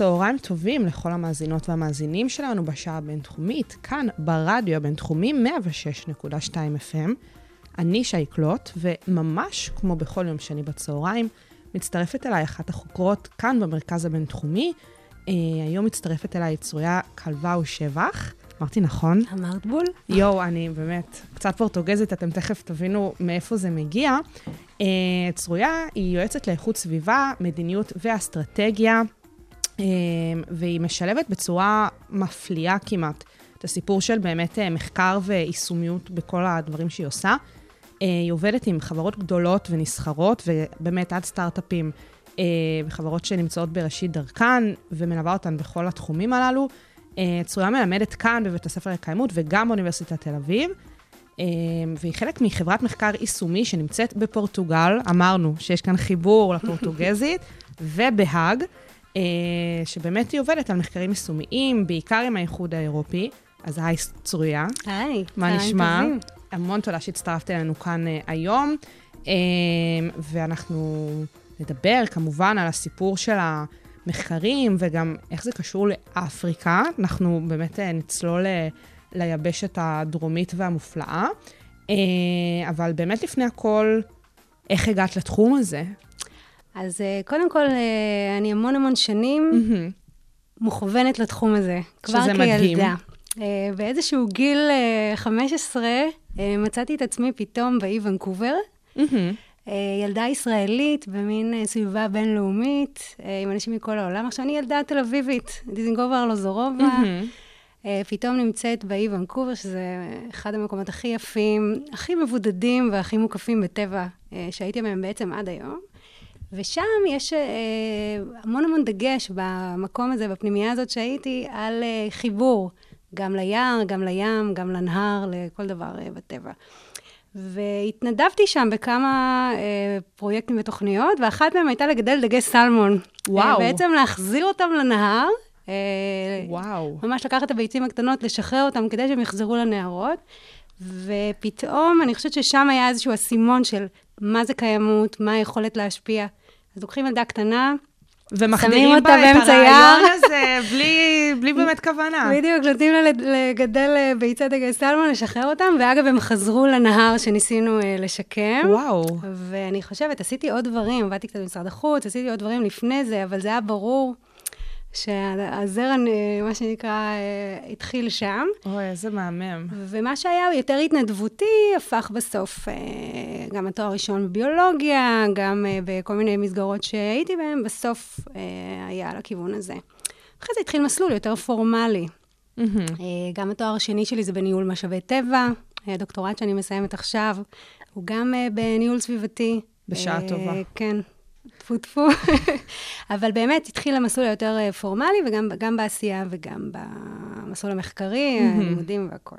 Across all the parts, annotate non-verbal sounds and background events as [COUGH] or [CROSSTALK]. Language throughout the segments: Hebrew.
צהריים טובים לכל המאזינות והמאזינים שלנו בשעה הבינתחומית, כאן ברדיו הבינתחומי 106.2 FM. אני שי קלוט, וממש כמו בכל יום שני בצהריים, מצטרפת אליי אחת החוקרות כאן במרכז הבינתחומי. אה, היום מצטרפת אליי צרויה כלבאו שבח. אמרתי נכון? אמרת בול? יואו, אני באמת קצת פורטוגזית, אתם תכף תבינו מאיפה זה מגיע. אה, צרויה היא יועצת לאיכות סביבה, מדיניות ואסטרטגיה, והיא משלבת בצורה מפליאה כמעט את הסיפור של באמת אה, מחקר ויישומיות בכל הדברים שהיא עושה. אה, היא עובדת עם חברות גדולות ונסחרות, ובאמת עד סטארט-אפים אה, וחברות שנמצאות בראשית דרכן, ומלווה אותן בכל התחומים הללו. אה, צרויה מלמדת כאן בבית הספר לקיימות וגם באוניברסיטת תל אביב. אה, והיא חלק מחברת מחקר יישומי שנמצאת בפורטוגל. אמרנו שיש כאן חיבור לפורטוגזית, [LAUGHS] ובהאג, אה, שבאמת היא עובדת על מחקרים יישומיים, בעיקר עם האיחוד האירופי. אז היי, צרויה. היי, מה צהריים נשמע? טובים. המון תודה שהצטרפת אלינו כאן uh, היום, uh, ואנחנו נדבר כמובן על הסיפור של המחקרים וגם איך זה קשור לאפריקה. אנחנו באמת uh, נצלול uh, ליבשת הדרומית והמופלאה, uh, אבל באמת לפני הכל, איך הגעת לתחום הזה? אז אה, קודם כל, אה, אני המון המון שנים מוכוונת לתחום הזה. כבר שזה כילדה. מדהים. אה, באיזשהו גיל אה, 15, אה, מצאתי את עצמי פתאום באי ונקובר. ילדה ישראלית במין סביבה בינלאומית, עם אנשים מכל העולם. עכשיו, אני ילדה תל אביבית, דיזנגובה ארלוזורובה. פתאום נמצאת באי ונקובר, שזה אחד המקומות הכי יפים, הכי מבודדים והכי מוקפים בטבע שהייתי בהם בעצם עד היום. ושם יש אה, המון המון דגש במקום הזה, בפנימייה הזאת שהייתי, על אה, חיבור, גם ליער, גם לים, גם לנהר, לכל דבר אה, בטבע. והתנדבתי שם בכמה אה, פרויקטים ותוכניות, ואחת מהם הייתה לגדל דגי סלמון. וואו. אה, בעצם להחזיר אותם לנהר. אה, וואו. ממש לקחת את הביצים הקטנות, לשחרר אותם כדי שהם יחזרו לנהרות. ופתאום, אני חושבת ששם היה איזשהו אסימון של מה זה קיימות, מה היכולת להשפיע. אז לוקחים ילדה קטנה, ומחדירים אותה בה את באמצע הרעיון יער. הזה [LAUGHS] בלי, בלי באמת כוונה. בדיוק, נותנים לה לגדל אה, ביצי דגי סלמון, לשחרר אותם, ואגב, הם חזרו לנהר שניסינו אה, לשקם. וואו. ואני חושבת, עשיתי עוד דברים, עבדתי קצת במשרד החוץ, עשיתי עוד דברים לפני זה, אבל זה היה ברור שהזרע, אה, מה שנקרא, אה, התחיל שם. אוי, איזה מהמם. ומה שהיה יותר התנדבותי, הפך בסוף אה, גם התואר הראשון בביולוגיה, גם בכל מיני מסגרות שהייתי בהן, בסוף היה לכיוון הזה. אחרי זה התחיל מסלול יותר פורמלי. גם התואר השני שלי זה בניהול משאבי טבע, הדוקטורט שאני מסיימת עכשיו, הוא גם בניהול סביבתי. בשעה טובה. כן, טפו טפו. [LAUGHS] אבל באמת התחיל המסלול היותר אה, פורמלי, וגם גם בעשייה וגם במסלול המחקרי, הלימודים והכול.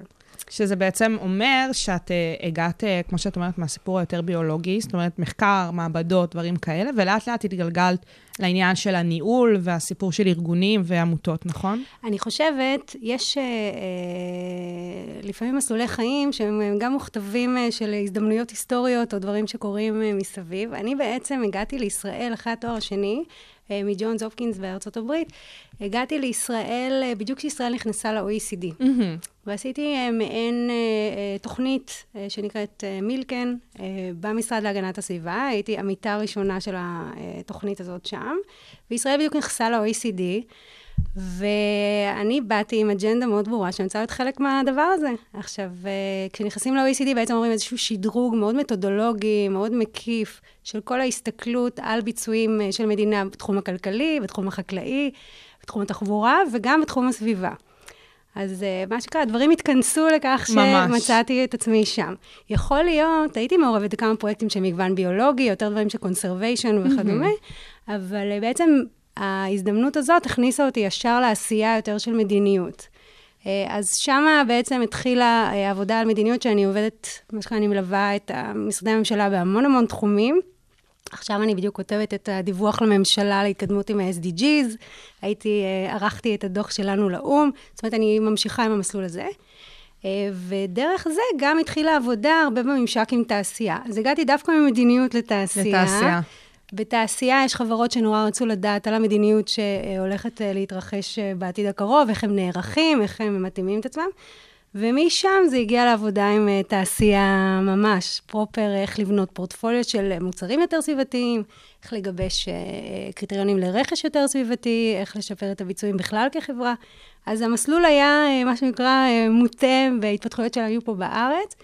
שזה בעצם אומר שאת uh, הגעת, uh, כמו שאת אומרת, מהסיפור היותר ביולוגי, זאת אומרת, מחקר, מעבדות, דברים כאלה, ולאט לאט התגלגלת לעניין של הניהול והסיפור של ארגונים ועמותות, נכון? אני חושבת, יש אה, אה, לפעמים מסלולי חיים שהם אה, גם מוכתבים אה, של הזדמנויות היסטוריות או דברים שקורים אה, מסביב. אני בעצם הגעתי לישראל אחרי התואר השני, מג'ונס הופקינס בארצות הברית. הגעתי לישראל אה, בדיוק כשישראל נכנסה ל-OECD. ועשיתי אה, מעין אה, אה, תוכנית אה, שנקראת אה, מילקן אה, במשרד להגנת הסביבה. הייתי עמיתה ראשונה של התוכנית הזאת שם, וישראל בדיוק נכנסה ל-OECD. ואני באתי עם אג'נדה מאוד ברורה שאני רוצה להיות חלק מהדבר הזה. עכשיו, אה, כשנכנסים ל-OECD בעצם אומרים איזשהו שדרוג מאוד מתודולוגי, מאוד מקיף, של כל ההסתכלות על ביצועים אה, של מדינה בתחום הכלכלי, בתחום החקלאי, בתחום התחבורה וגם בתחום הסביבה. אז uh, מה שקרה, הדברים התכנסו לכך ממש. שמצאתי את עצמי שם. יכול להיות, הייתי מעורבת בכמה פרויקטים של מגוון ביולוגי, יותר דברים של conservation וכדומה, אבל uh, בעצם ההזדמנות הזאת הכניסה אותי ישר לעשייה יותר של מדיניות. אה, אז שמה בעצם התחילה אה, עבודה על מדיניות שאני עובדת, מה שנקרא, אני מלווה את משרדי הממשלה בהמון המון תחומים. עכשיו אני בדיוק כותבת את הדיווח לממשלה על ההתקדמות עם ה-SDGs. הייתי, אה, ערכתי את הדוח שלנו לאו"ם, זאת אומרת, אני ממשיכה עם המסלול הזה. ודרך זה גם התחילה עבודה הרבה בממשק עם תעשייה. אז הגעתי דווקא ממדיניות לתעשייה. לתעשייה. בתעשייה יש חברות שנורא רצו לדעת על המדיניות שהולכת להתרחש בעתיד הקרוב, איך הם נערכים, איך הם מתאימים את עצמם. ומשם זה הגיע לעבודה עם uh, תעשייה ממש פרופר, איך לבנות פורטפוליו של מוצרים יותר סביבתיים, איך לגבש קריטריונים לרכש יותר סביבתי, איך לשפר את הביצועים בכלל כחברה. אז המסלול היה, מה שנקרא, מוטה בהתפתחויות שהיו פה בארץ.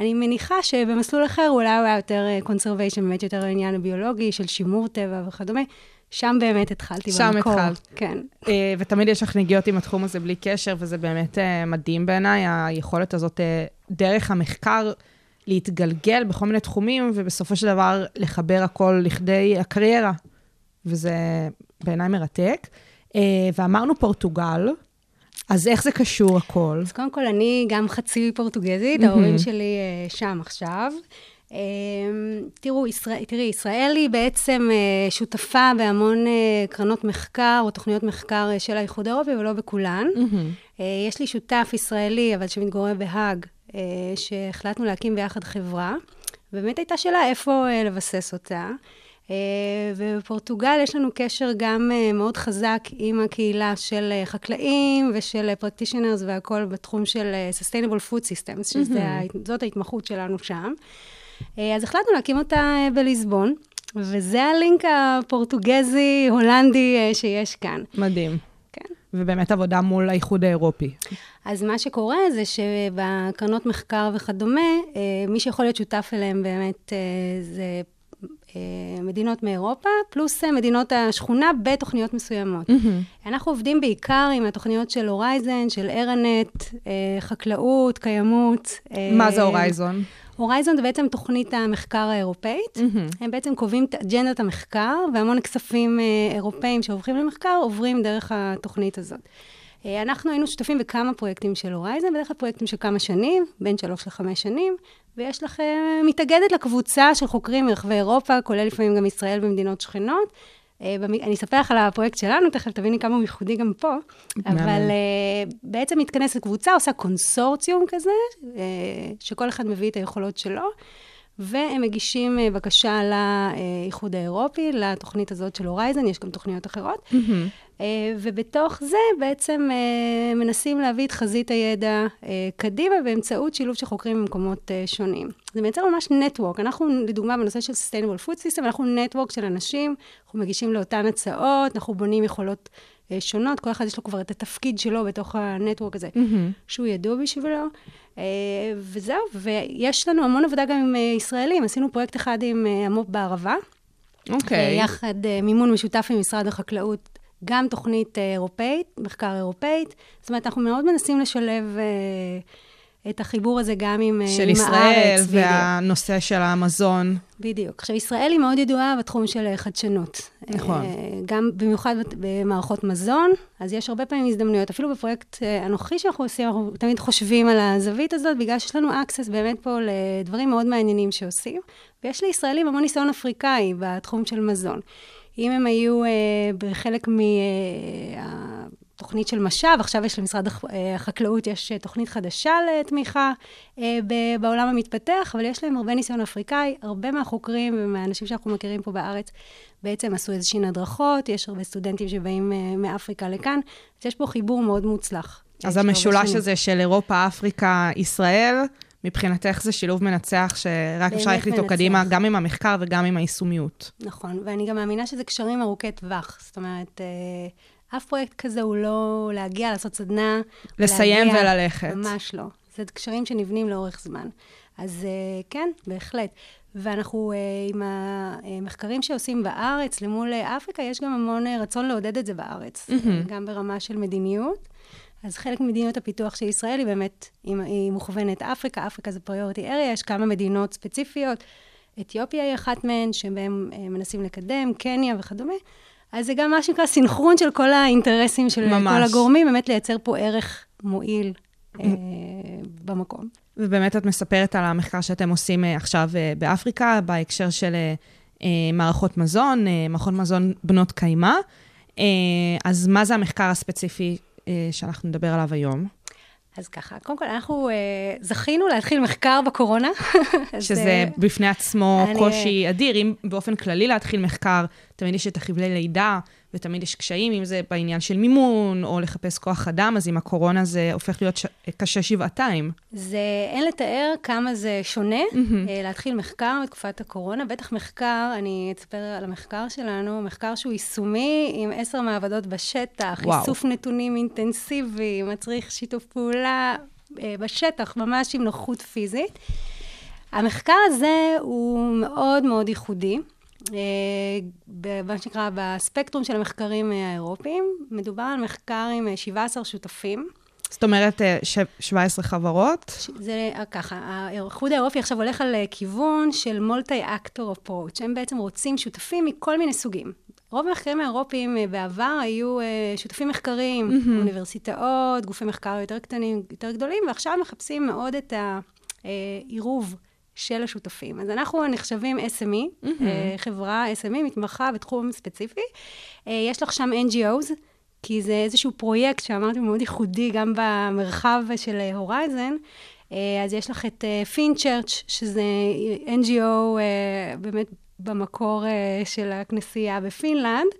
אני מניחה שבמסלול אחר אולי הוא היה יותר קונסרוויישן, באמת יותר העניין הביולוגי של שימור טבע וכדומה. שם באמת התחלתי שם במקור. שם התחלת. כן. Uh, ותמיד יש לך נגיעות עם התחום הזה בלי קשר, וזה באמת uh, מדהים בעיניי, היכולת הזאת uh, דרך המחקר להתגלגל בכל מיני תחומים, ובסופו של דבר לחבר הכל לכדי הקריירה. וזה בעיניי מרתק. Uh, ואמרנו פורטוגל, אז איך זה קשור הכל? אז קודם כל, אני גם חצי פורטוגזית, ההורים שלי uh, שם עכשיו. אמ, תראו, ישראל, תראי, ישראל היא בעצם אה, שותפה בהמון אה, קרנות מחקר או תוכניות מחקר אה, של האיחוד האירופי, ולא בכולן. Mm-hmm. יש לי שותף ישראלי, אבל שמתגורר בהאג, שהחלטנו להקים ביחד חברה, ובאמת הייתה שאלה איפה לבסס אותה. ובפורטוגל יש לנו קשר גם מאוד חזק עם הקהילה של חקלאים ושל practitioners והכול בתחום של Sustainable Food Systems, שזאת ההתמחות שלנו שם. אה, אז החלטנו להקים אותה אה, בליסבון, וזה הלינק הפורטוגזי-הולנדי אה, שיש כאן. מדהים. כן. ובאמת עבודה מול האיחוד האירופי. אז מה שקורה זה שבקרנות מחקר וכדומה, מי שיכול להיות שותף אליהם באמת זה מדינות מאירופה, פלוס מדינות השכונה בתוכניות מסוימות. Mm-hmm. אנחנו עובדים בעיקר עם התוכניות של הורייזן, של ארנט, חקלאות, קיימות. מה זה הורייזון? הורייזון זה בעצם תוכנית המחקר האירופאית. Mm-hmm. הם בעצם קובעים את אג'נדת המחקר, והמון כספים אה, אירופאים שהולכים למחקר עוברים דרך התוכנית הזאת. אה, אנחנו היינו שותפים בכמה פרויקטים של הורייזון, בדרך כלל פרויקטים של כמה שנים, בין שלוש לחמש שנים, ויש לכם, מתאגדת לקבוצה של חוקרים מרחבי אירופה, כולל לפעמים גם ישראל במדינות שכנות, אה, אני אספר לך על הפרויקט שלנו, תכף תביני כמה הוא ייחודי גם פה, אבל uh, בעצם מתכנסת קבוצה, עושה קונסורציום כזה, uh, שכל אחד מביא את היכולות שלו, והם מגישים בקשה לאיחוד האירופי, לתוכנית הזאת של הורייזן, יש גם תוכניות אחרות. אה, ובתוך זה בעצם אה, מנסים להביא את חזית הידע אה, קדימה באמצעות שילוב של חוקרים ממקומות שונים. זה מייצר ממש נטוורק. אנחנו, לדוגמה, בנושא של Sustainable Food System, אנחנו נטוורק של אנשים, אנחנו מגישים לאותן הצעות, אנחנו בונים יכולות שונות, כל אחד יש לו כבר את התפקיד שלו בתוך הנטוורק הזה, mm-hmm. שהוא ידוע בשבילו. וזהו, ויש לנו המון עבודה גם עם ישראלים. עשינו פרויקט אחד עם המו"פ בערבה. אוקיי. Okay. יחד מימון משותף עם משרד החקלאות גם תוכנית אה, אירופאית, מחקר אירופאית. זאת אומרת, אנחנו מאוד מנסים לשלב uh, את החיבור הזה גם עם, של עם ישראל הארץ. של ישראל והנושא בדיוק. של המזון. בדיוק. עכשיו, ישראל היא מאוד ידועה בתחום של חדשנות. נכון. Uh, גם במיוחד במערכות מזון, אז יש הרבה פעמים הזדמנויות. אפילו בפרויקט הנוכחי שאנחנו עושים, אנחנו תמיד חושבים על הזווית הזאת, בגלל שיש לנו access באמת פה לדברים מאוד מעניינים שעושים. ויש לישראלים המון ניסיון אפריקאי בתחום של מזון. אם הם היו אה, בחלק מהתוכנית של משאב, עכשיו יש למשרד אה, החקלאות, יש תוכנית חדשה לתמיכה אה, בעולם המתפתח, אבל יש להם הרבה ניסיון אפריקאי, הרבה מהחוקרים ומהאנשים שאנחנו מכירים פה בארץ בעצם עשו איזשהן הדרכות, יש הרבה סטודנטים שבאים אה, מאפריקה לכאן, אז יש פה חיבור מאוד מוצלח. אז המשולש הזה של אירופה, אפריקה, ישראל, מבחינתך זה שילוב מנצח שרק אפשר ללכת איתו קדימה, גם עם המחקר וגם עם היישומיות. נכון, ואני גם מאמינה שזה קשרים ארוכי טווח. זאת אומרת, אה, אף פרויקט כזה הוא לא להגיע, לעשות סדנה. לסיים להגיע, וללכת. ממש לא. זה קשרים שנבנים לאורך זמן. אז אה, כן, בהחלט. ואנחנו, אה, עם המחקרים שעושים בארץ למול אפריקה, יש גם המון רצון לעודד את זה בארץ, mm-hmm. גם ברמה של מדיניות. אז חלק ממדיניות הפיתוח של ישראל היא באמת, היא מוכוונת אפריקה, אפריקה זה פריוריטי אריה, יש כמה מדינות ספציפיות, אתיופיה היא אחת מהן, שבהן אה, מנסים לקדם, קניה וכדומה. אז זה גם מה שנקרא סינכרון של כל האינטרסים של ממש. כל הגורמים, באמת לייצר פה ערך מועיל אה, במקום. ובאמת את מספרת על המחקר שאתם עושים אה, עכשיו אה, באפריקה, בהקשר של אה, מערכות מזון, אה, מערכות מזון בנות קיימא. אה, אז מה זה המחקר הספציפי שאנחנו נדבר עליו היום? אז ככה, קודם כל, אנחנו אה, זכינו להתחיל מחקר בקורונה. [LAUGHS] שזה אה, בפני עצמו אני- קושי אדיר. אם באופן כללי להתחיל מחקר, תמיד יש את החבלי לידה, ותמיד יש קשיים, אם זה בעניין של מימון, או לחפש כוח אדם, אז עם הקורונה זה הופך להיות ש... קשה שבעתיים. זה, אין לתאר כמה זה שונה אה, להתחיל מחקר בתקופת הקורונה. בטח מחקר, אני אספר על המחקר שלנו, מחקר שהוא יישומי עם עשר מעבדות בשטח, וואו. איסוף נתונים אינטנסיבי, מצריך שיתוף פעולה אה, בשטח, ממש עם נוחות פיזית. המחקר הזה הוא מאוד מאוד ייחודי. אה, במה שנקרא, בספקטרום של המחקרים אה, האירופיים, מדובר על מחקר עם אה, 17 שותפים. זאת אומרת, אה, ש... 17 חברות. זה אה, ככה, האיחוד האירופי עכשיו הולך על אה, כיוון של מולטי-אקטור אפרוץ'. הם בעצם רוצים שותפים מכל מיני סוגים. רוב המחקרים האירופיים אה, בעבר היו אה, שותפים מחקריים, mm-hmm. אוניברסיטאות, גופי מחקר יותר קטנים, יותר גדולים, ועכשיו מחפשים מאוד את העירוב של השותפים. אז אנחנו נחשבים SME, mm-hmm. חברה SME מתמחה בתחום ספציפי. אה, יש לך שם NGOs, כי זה איזשהו פרויקט שאמרתי מאוד ייחודי גם במרחב של Horizon. אז יש לך את Finn Church, שזה NGO אה, באמת במקור אה, של הכנסייה בפינלנד,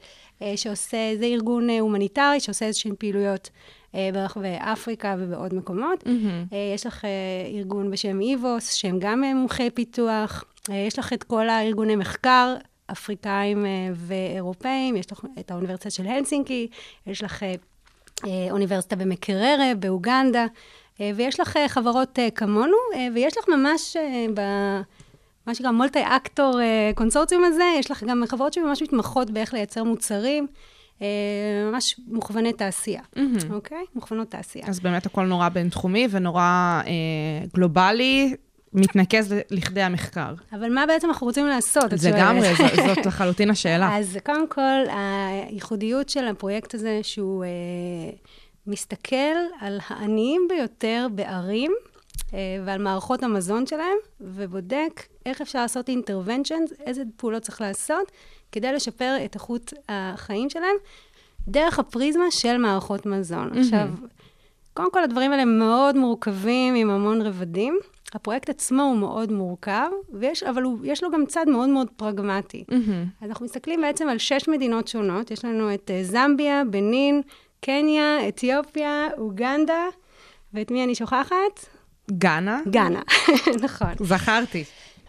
אה, שעושה, זה ארגון אה, הומניטרי שעושה איזשהן פעילויות אה, ברחבי אפריקה ובעוד מקומות. Mm-hmm. אה, יש לך אה, ארגון בשם איבוס, שהם גם אה, מומחי פיתוח. אה, יש לך את כל הארגוני מחקר, אפריקאים אה, ואירופאים. יש לך את האוניברסיטה של הלסינקי, יש לך אה, אה, אוניברסיטה במקררה, באוגנדה, אה, ויש לך אה, חברות אה, כמונו, אה, ויש לך ממש אה, ב... מה שנקרא מולטי-אקטור קונסורציום הזה, יש לך גם חברות שממש מתמחות באיך לייצר מוצרים, אה, ממש מוכווני תעשייה, אוקיי? מוכוונות תעשייה. אז באמת הכל נורא בינתחומי ונורא אה, גלובלי, מתנקז לכדי המחקר. אבל מה בעצם אנחנו רוצים לעשות? זה ז- [LAUGHS] זאת לחלוטין השאלה. אז קודם כל, הייחודיות של הפרויקט הזה, שהוא אה, מסתכל על העניים ביותר בערים אה, ועל מערכות המזון שלהם, ובודק איך אפשר לעשות אינטרוונצ'נס, איזה פעולות צריך לעשות, כדי לשפר את איכות החיים שלהם, דרך הפריזמה של מערכות מזון. עכשיו, קודם כל, הדברים האלה מאוד מורכבים עם המון רבדים. הפרויקט עצמו הוא מאוד מורכב, ויש, אבל הוא, יש לו גם צד מאוד מאוד פרגמטי. אז אנחנו מסתכלים בעצם על שש מדינות שונות. יש לנו את אה, זמביה, בנין, קניה, אתיופיה, אוגנדה, ואת מי אני שוכחת? גאנה? גאנה, [LAUGHS] נכון. זכרתי.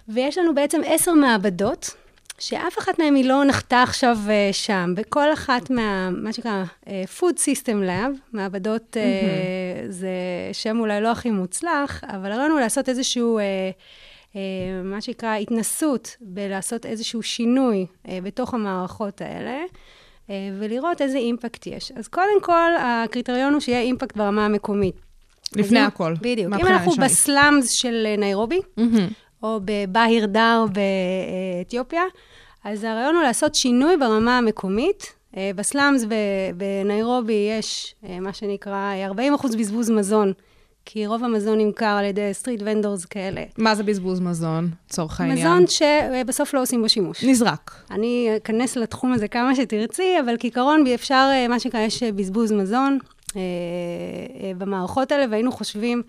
ויש לנו בעצם עשר מעבדות, שאף אחת מהן היא לא נחתה עכשיו אה, שם. בכל אחת מה, מה שנקרא אה, Food System Lab, מעבדות, אה, זה שם אולי לא הכי מוצלח, אבל הרעיון הוא לעשות איזשהו, מה שנקרא, התנסות בלעשות איזשהו שינוי בתוך המערכות האלה. ולראות איזה אימפקט יש. אז קודם כל, הקריטריון הוא שיהיה אימפקט ברמה המקומית. לפני אם- הכל. בדיוק. אם אנחנו. ב slums של ניירובי, או בבאהיר דאר באתיופיה, אז הרעיון הוא לעשות שינוי ברמה המקומית. אה, ב slums בניירובי יש אה, מה שנקרא אה, 40% בזבוז מזון, כי רוב המזון נמכר על ידי street vendors כאלה. מה זה בזבוז מזון, לצורך העניין? מזון שבסוף לא עושים בו שימוש. נזרק. אני אכנס לתחום הזה כמה שתרצי, אבל כעיקרון אפשר, מה שנקרא, יש בזבוז מזון במערכות האלה, והיינו חושבים,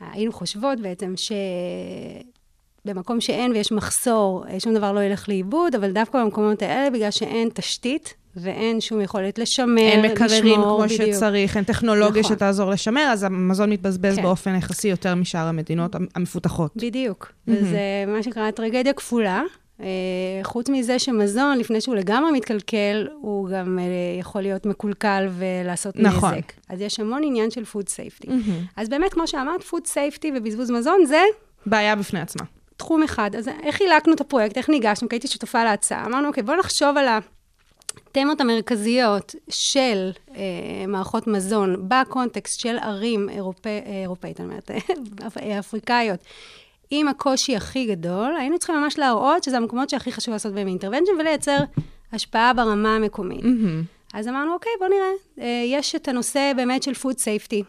היינו חושבות בעצם, שבמקום שאין ויש מחסור, אה, שום דבר לא ילך לאיבוד, אבל דווקא במקומות האלה, בגלל שאין תשתית ואין שום יכולת לשמר, אין מקררים לשמור, כמו בדיוק. שצריך, אין טכנולוגיה נכון. שתעזור לשמר, אז המזון מתבזבז כן. באופן יחסי יותר משאר המדינות המפותחות. בדיוק. וזה מה שנקרא טרגדיה כפולה. אה, חוץ מזה שמזון, לפני שהוא לגמרי מתקלקל, הוא גם אה, יכול להיות מקולקל ולעשות נכון. נזק. אז יש המון עניין של food safety. אז באמת, כמו שאמרת, food safety ובזבוז מזון זה בעיה בפני עצמה. תחום אחד. אז איך חילקנו את הפרויקט, איך ניגשנו? כי הייתי שותפה להצעה. אמרנו, אוקיי, בואו נחשוב על התמות המרכזיות של אה, מערכות מזון בקונטקסט של ערים אירופא, אירופאית, אני אומרת, אה, אפריקאיות. עם הקושי הכי גדול, היינו צריכים ממש להראות שזה המקומות שהכי חשוב לעשות בהם אינטרוונצ'ן ולייצר השפעה ברמה המקומית. אז אמרנו, אוקיי, בואו נראה. אה, יש את הנושא באמת של food safety.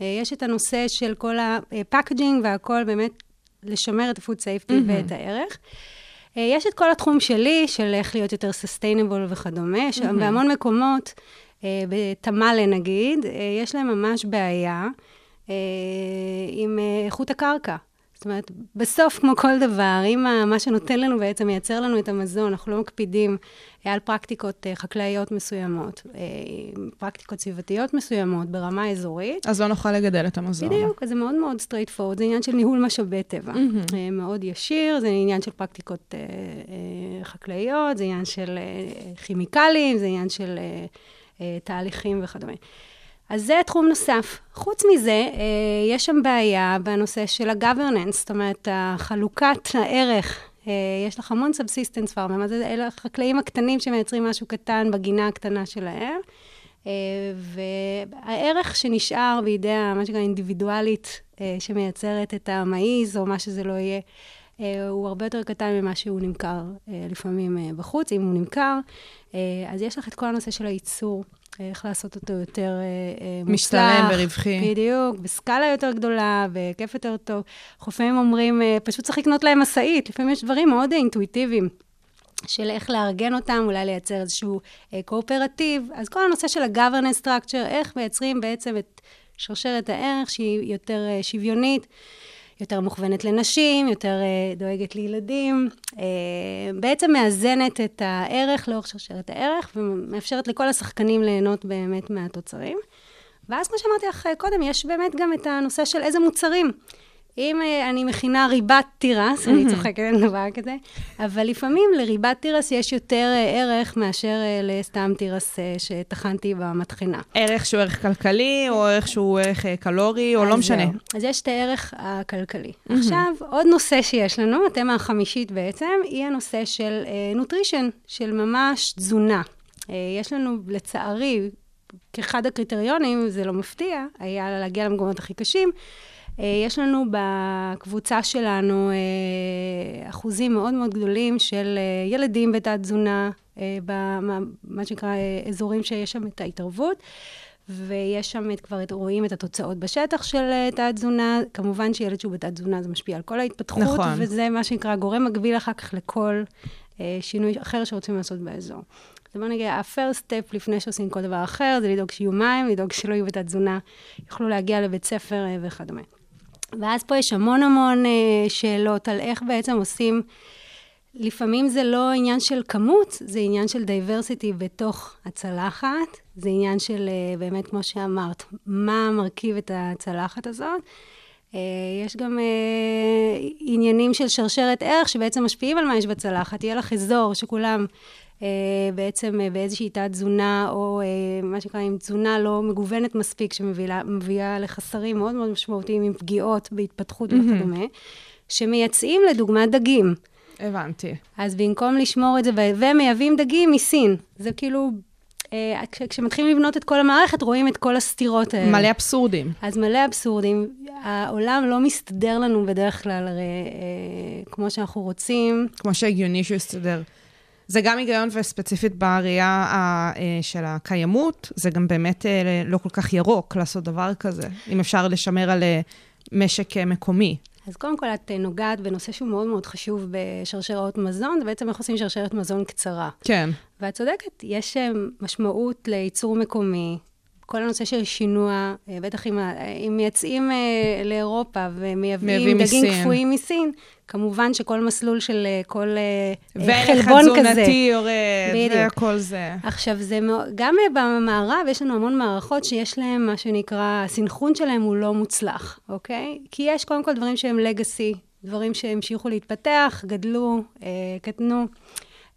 אה, יש את הנושא של כל הפקג'ינג והכל, באמת לשמר את ה-food safety mm-hmm. ואת הערך. אה, יש את כל התחום שלי, של איך להיות יותר sustainable וכדומה, mm-hmm. בהמון מקומות, אה, בתמ"לה נגיד, יש להם ממש בעיה עם איכות הקרקע. זאת אומרת, בסוף, כמו כל דבר, אם מה שנותן לנו בעצם, מייצר לנו את המזון, אנחנו לא מקפידים על פרקטיקות אה, חקלאיות מסוימות, אה, פרקטיקות סביבתיות מסוימות ברמה אזורית. אז לא נוכל לגדל את המזון. בדיוק, זה מאוד מאוד straight forward, זה עניין של ניהול משאבי טבע. Mm-hmm. מאוד ישיר, זה עניין של פרקטיקות חקלאיות, זה עניין של כימיקלים, זה עניין של תהליכים וכדומה. אז זה תחום נוסף. חוץ מזה, יש שם בעיה בנושא של ה-governance, זאת אומרת, חלוקת הערך. אה, יש לך המון farm, מה זה? אלה החקלאים הקטנים שמייצרים משהו קטן בגינה הקטנה שלהם. אה, והערך שנשאר בידי, מה שנקרא, אינדיבידואלית שמייצרת את המעיז, או מה שזה לא יהיה, הוא הרבה יותר קטן ממה שהוא נמכר לפעמים בחוץ, אם הוא נמכר. אז יש לך את כל הנושא של הייצור. איך לעשות אותו יותר אה, מוצלח. משתלם ורווחי. בדיוק, בסקאלה יותר גדולה, בהיקף יותר טוב. אנחנו לפעמים אומרים, אה, פשוט צריך לקנות להם משאית. לפעמים יש דברים מאוד אינטואיטיביים. של איך לארגן אותם, אולי לייצר איזשהו אה, קואופרטיב. אז כל הנושא של ה-governance structure, איך מייצרים בעצם את שרשרת הערך שהיא יותר אה, שוויונית. יותר מוכוונת לנשים, יותר אה, דואגת לילדים, אה, בעצם מאזנת את הערך לאורך שרשרת הערך, ומאפשרת לכל השחקנים ליהנות באמת מהתוצרים. ואז, כמו שאמרתי לך קודם, יש באמת גם את הנושא של איזה מוצרים. אם uh, אני מכינה ריבת תירס, mm-hmm. אני צוחקת על דבר כזה, אבל לפעמים לריבת תירס יש יותר uh, ערך מאשר uh, לסתם תירס שטחנתי במטחנה. ערך שהוא ערך כלכלי, או ערך שהוא ערך קלורי, או לא משנה. אז יש את הערך הכלכלי. Mm-hmm. עכשיו, עוד נושא שיש לנו, התמה החמישית בעצם, היא הנושא של נוטרישן, של ממש תזונה. יש לנו, לצערי, כאחד הקריטריונים, זה לא מפתיע, היה להגיע למקומות הכי קשים. אה, יש לנו בקבוצה שלנו אה, אחוזים מאוד מאוד גדולים של אה, ילדים בתת-תזונה, במה שנקרא אזורים שיש שם את ההתערבות. ויש שם את, כבר רואים את התוצאות בשטח של תת-תזונה. כמובן שילד שהוא בתת-תזונה זה משפיע על כל ההתפתחות, נכון. וזה מה שנקרא גורם מקביל אחר כך לכל אה, שינוי אחר שרוצים לעשות באזור. אז בוא נגיד, ה-first step לפני שעושים כל דבר אחר, זה לדאוג שיהיו מים, לדאוג שלא יהיו בתת-תזונה, יוכלו להגיע לבית ספר אה, וכדומה. ואז פה יש המון המון אה, שאלות על איך בעצם עושים, לפעמים זה לא עניין של כמות, זה עניין של diversity בתוך הצלחת, זה עניין של אה, באמת, כמו שאמרת, מה מרכיב את הצלחת הזאת. אה, יש גם עניינים של שרשרת ערך שבעצם משפיעים על מה יש בצלחת. יהיה לך אזור שכולם בעצם אה, באיזושהי תת-תזונה, או אה, מה שנקרא עם תזונה לא מגוונת מספיק, שמביאה לחסרים מאוד מאוד משמעותיים עם פגיעות בהתפתחות וכדומה, שמייצאים לדוגמה דגים. הבנתי. אז במקום לשמור את זה, ומייבאים דגים מסין. זה כאילו כשמתחילים לבנות את כל המערכת, רואים את כל הסתירות האלה. מלא אבסורדים. אז מלא אבסורדים. העולם לא מסתדר לנו בדרך כלל, הרי אה, כמו שאנחנו רוצים. כמו שהגיוני שהוא יסתדר. זה גם היגיון וספציפית בראייה אה, של הקיימות, זה גם באמת אה, לא כל כך ירוק לעשות דבר כזה, אם אפשר לשמר על אה, משק מקומי. אז קודם כל, את נוגעת בנושא שהוא מאוד מאוד חשוב בשרשרות מזון, זה בעצם איך עושים שרשרת מזון קצרה. כן. ואת צודקת, יש משמעות לייצור מקומי, כל הנושא של שינוע, בטח אם, אם מייצאים לאירופה ומייבאים דגים קפואים מסין, כמובן שכל מסלול של אה, כל אה, חלבון כזה. וערך התזונתי יורד, וכל זה. עכשיו, זה גם במערב יש לנו המון מערכות שיש להן, מה שנקרא, הסנכרון שלהן הוא לא מוצלח, אוקיי? כי יש קודם כל דברים שהם לגאסי, דברים שהמשיכו להתפתח, גדלו, אה, קטנו.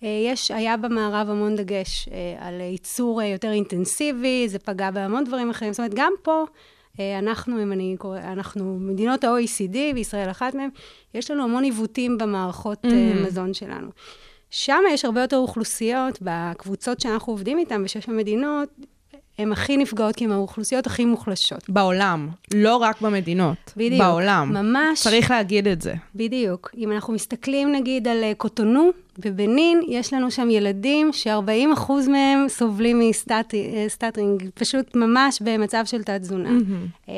יש, היה במערב המון דגש על ייצור יותר אינטנסיבי, זה פגע בהמון דברים אחרים. זאת אומרת, גם פה אה, אנחנו, אם אני קורא, אנחנו מדינות ה-OECD, וישראל אחת מהן, יש לנו המון עיוותים במערכות mm-hmm. מזון שלנו. שם יש הרבה יותר אוכלוסיות, בקבוצות שאנחנו עובדים איתן, בשש המדינות, הן הכי נפגעות, כי הן האוכלוסיות הכי מוחלשות. בעולם, לא רק במדינות. בדיוק. בעולם. ממש. צריך להגיד את זה. בדיוק. אם אנחנו מסתכלים נגיד על אה, קוטונו בבנין, יש לנו שם ילדים ש-40% מהם סובלים מ stunting, פשוט ממש במצב של תת-תזונה. Mm-hmm.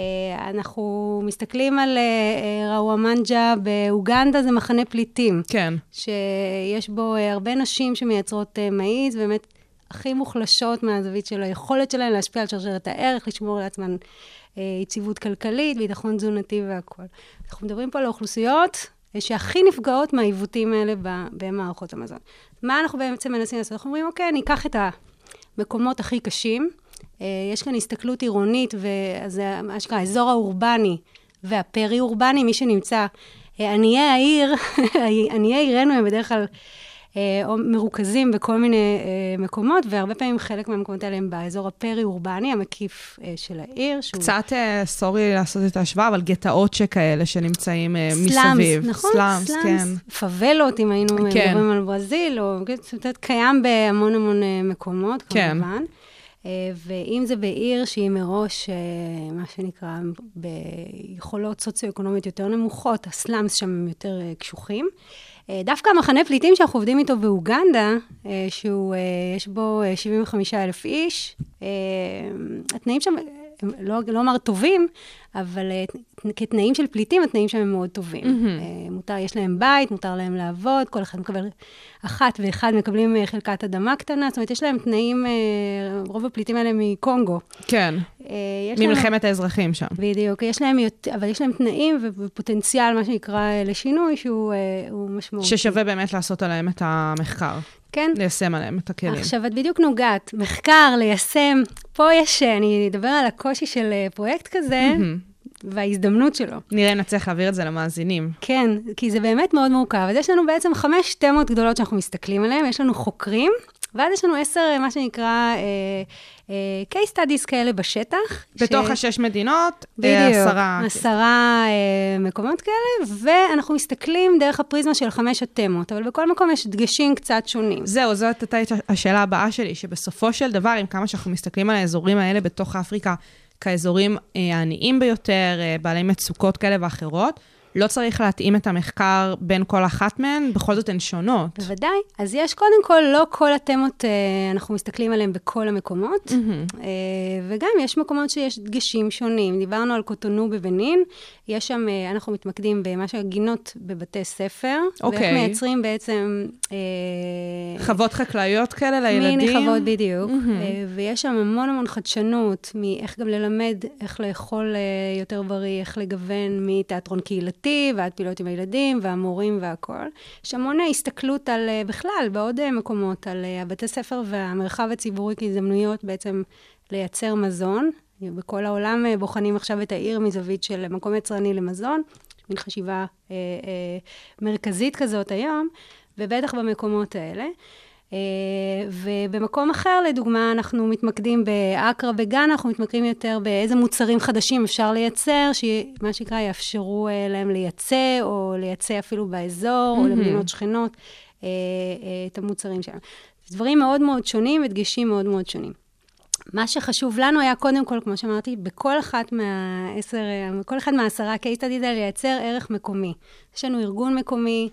אנחנו מסתכלים על אה, אה, רוואמוונג'ה באוגנדה, זה מחנה פליטים. כן. שיש בו אה, הרבה נשים שמייצרות אה, maize, באמת הכי מוחלשות מהזווית של היכולת שלהן להשפיע על שרשרת הערך, לשמור לעצמן אה, יציבות כלכלית, ביטחון תזונתי והכול. אנחנו מדברים פה על האוכלוסיות אה, שהכי נפגעות מהעיוותים האלה במערכות המזון. מה אנחנו בעצם מנסים לעשות? אנחנו אומרים, אוקיי, ניקח את המקומות הכי קשים, אה, יש כאן הסתכלות עירונית, ואז זה מה שנקרא האזור האורבני והפרי-אורבני, מי שנמצא, אה, עניי העיר, [LAUGHS] עניי עירנו הם בדרך כלל או מרוכזים בכל מיני אה, מקומות, והרבה פעמים חלק מהמקומות האלה הם באזור הפרי-אורבני, המקיף אה, של העיר. שהוא... קצת, אה, sorry לעשות את ההשוואה, אבל גטאות שכאלה שנמצאים אה, slums, מסביב. נכון? slums, כן. פאבלות, אם היינו כן. מדברים על ברזיל, או אומרת, קיים בהמון המון אה, מקומות, כן. כמובן. אה, ואם זה בעיר שהיא מראש, אה, מה שנקרא, ביכולות סוציו-אקונומיות יותר נמוכות, ה slums שם הם יותר אה, קשוחים. אה, דווקא המחנה פליטים שאנחנו עובדים איתו באוגנדה, אה, שהוא, אה, יש בו אה, 75 אלף איש, התנאים שם, לא, לא אומר טובים, אבל אה, כתנאים של פליטים, התנאים שם הם מאוד טובים. Mm-hmm. מותר, יש להם בית, מותר להם לעבוד, כל אחד מקבל, אחת ואחד מקבלים אה, חלקת אדמה קטנה, זאת אומרת, יש להם תנאים, רוב הפליטים האלה מקונגו. כן, יש להם- ממלחמת האזרחים שם. בדיוק, יש להם, אבל יש להם תנאים ופוטנציאל, מה שנקרא, לשינוי, שהוא הוא משמעותי. ששווה באמת לעשות עליהם את המחקר, כן. ליישם עליהם את הכלים. עכשיו, את בדיוק נוגעת, מחקר, ליישם. פה יש, אה, אני אדבר על הקושי של אה, פרויקט כזה, וההזדמנות שלו. נראה אם נצליח להעביר את זה למאזינים. כן, כי זה באמת מאוד מורכב. אז יש לנו בעצם חמש תמות גדולות שאנחנו מסתכלים עליהן, יש לנו חוקרים, ואז יש לנו עשר, אה, מה שנקרא, אה, case studies כאלה בשטח. בתוך ש- השש מדינות, אה, בדיוק, עשרה. עשרה אה, מקומות כאלה, ואנחנו מסתכלים דרך הפריזמה של חמש התמות, אבל בכל מקום יש דגשים קצת שונים. זהו, זאת הייתה השאלה הבאה שלי, שבסופו של דבר, עם כמה שאנחנו מסתכלים על האזורים האלה בתוך אפריקה כאזורים אה, העניים ביותר, אה, בעלי מצוקות כאלה ואחרות, לא צריך להתאים את המחקר בין כל אחת מהן, בכל זאת הן שונות. בוודאי. אז יש קודם כל, לא כל התמות, אה, אנחנו מסתכלים עליהן בכל המקומות, אה, וגם יש מקומות שיש דגשים שונים. דיברנו על קוטונו בבנין, יש שם, אה, אנחנו מתמקדים במה שהגינות בבתי ספר, אוקיי. ואיך מייצרים בעצם... חוות חקלאיות כאלה לילדים. מיני חוות בדיוק, אה, ויש שם המון המון חדשנות, מאיך גם ללמד איך לאכול יותר בריא, איך לגוון מתיאטרון קהילתי ועד פעילות עם הילדים והמורים והכול. יש המון אה, הסתכלות על, אה, בכלל, בעוד אה, מקומות, על אה, הבתי ספר והמרחב הציבורי כהזדמנויות בעצם לייצר מזון. בכל העולם אה, בוחנים עכשיו את העיר מזווית של מקום יצרני למזון, מין חשיבה אה, אה, מרכזית כזאת היום, ובטח במקומות האלה. אה, ובמקום אחר, לדוגמה, אנחנו מתמקדים באקרא וגאנה, אנחנו מתמקדים יותר באיזה מוצרים חדשים אפשר לייצר, שמה שנקרא יאפשרו אה, להם לייצא, או לייצא אפילו באזור, או למדינות שכנות, אה, את המוצרים שלהם. דברים מאוד מאוד שונים ודגשים מאוד מאוד שונים. מה שחשוב לנו היה קודם כל, כמו שאמרתי, בכל אחת מהעשר, בכל אחד מהעשרה case studies האלה לייצר ערך מקומי. יש לנו ארגון מקומי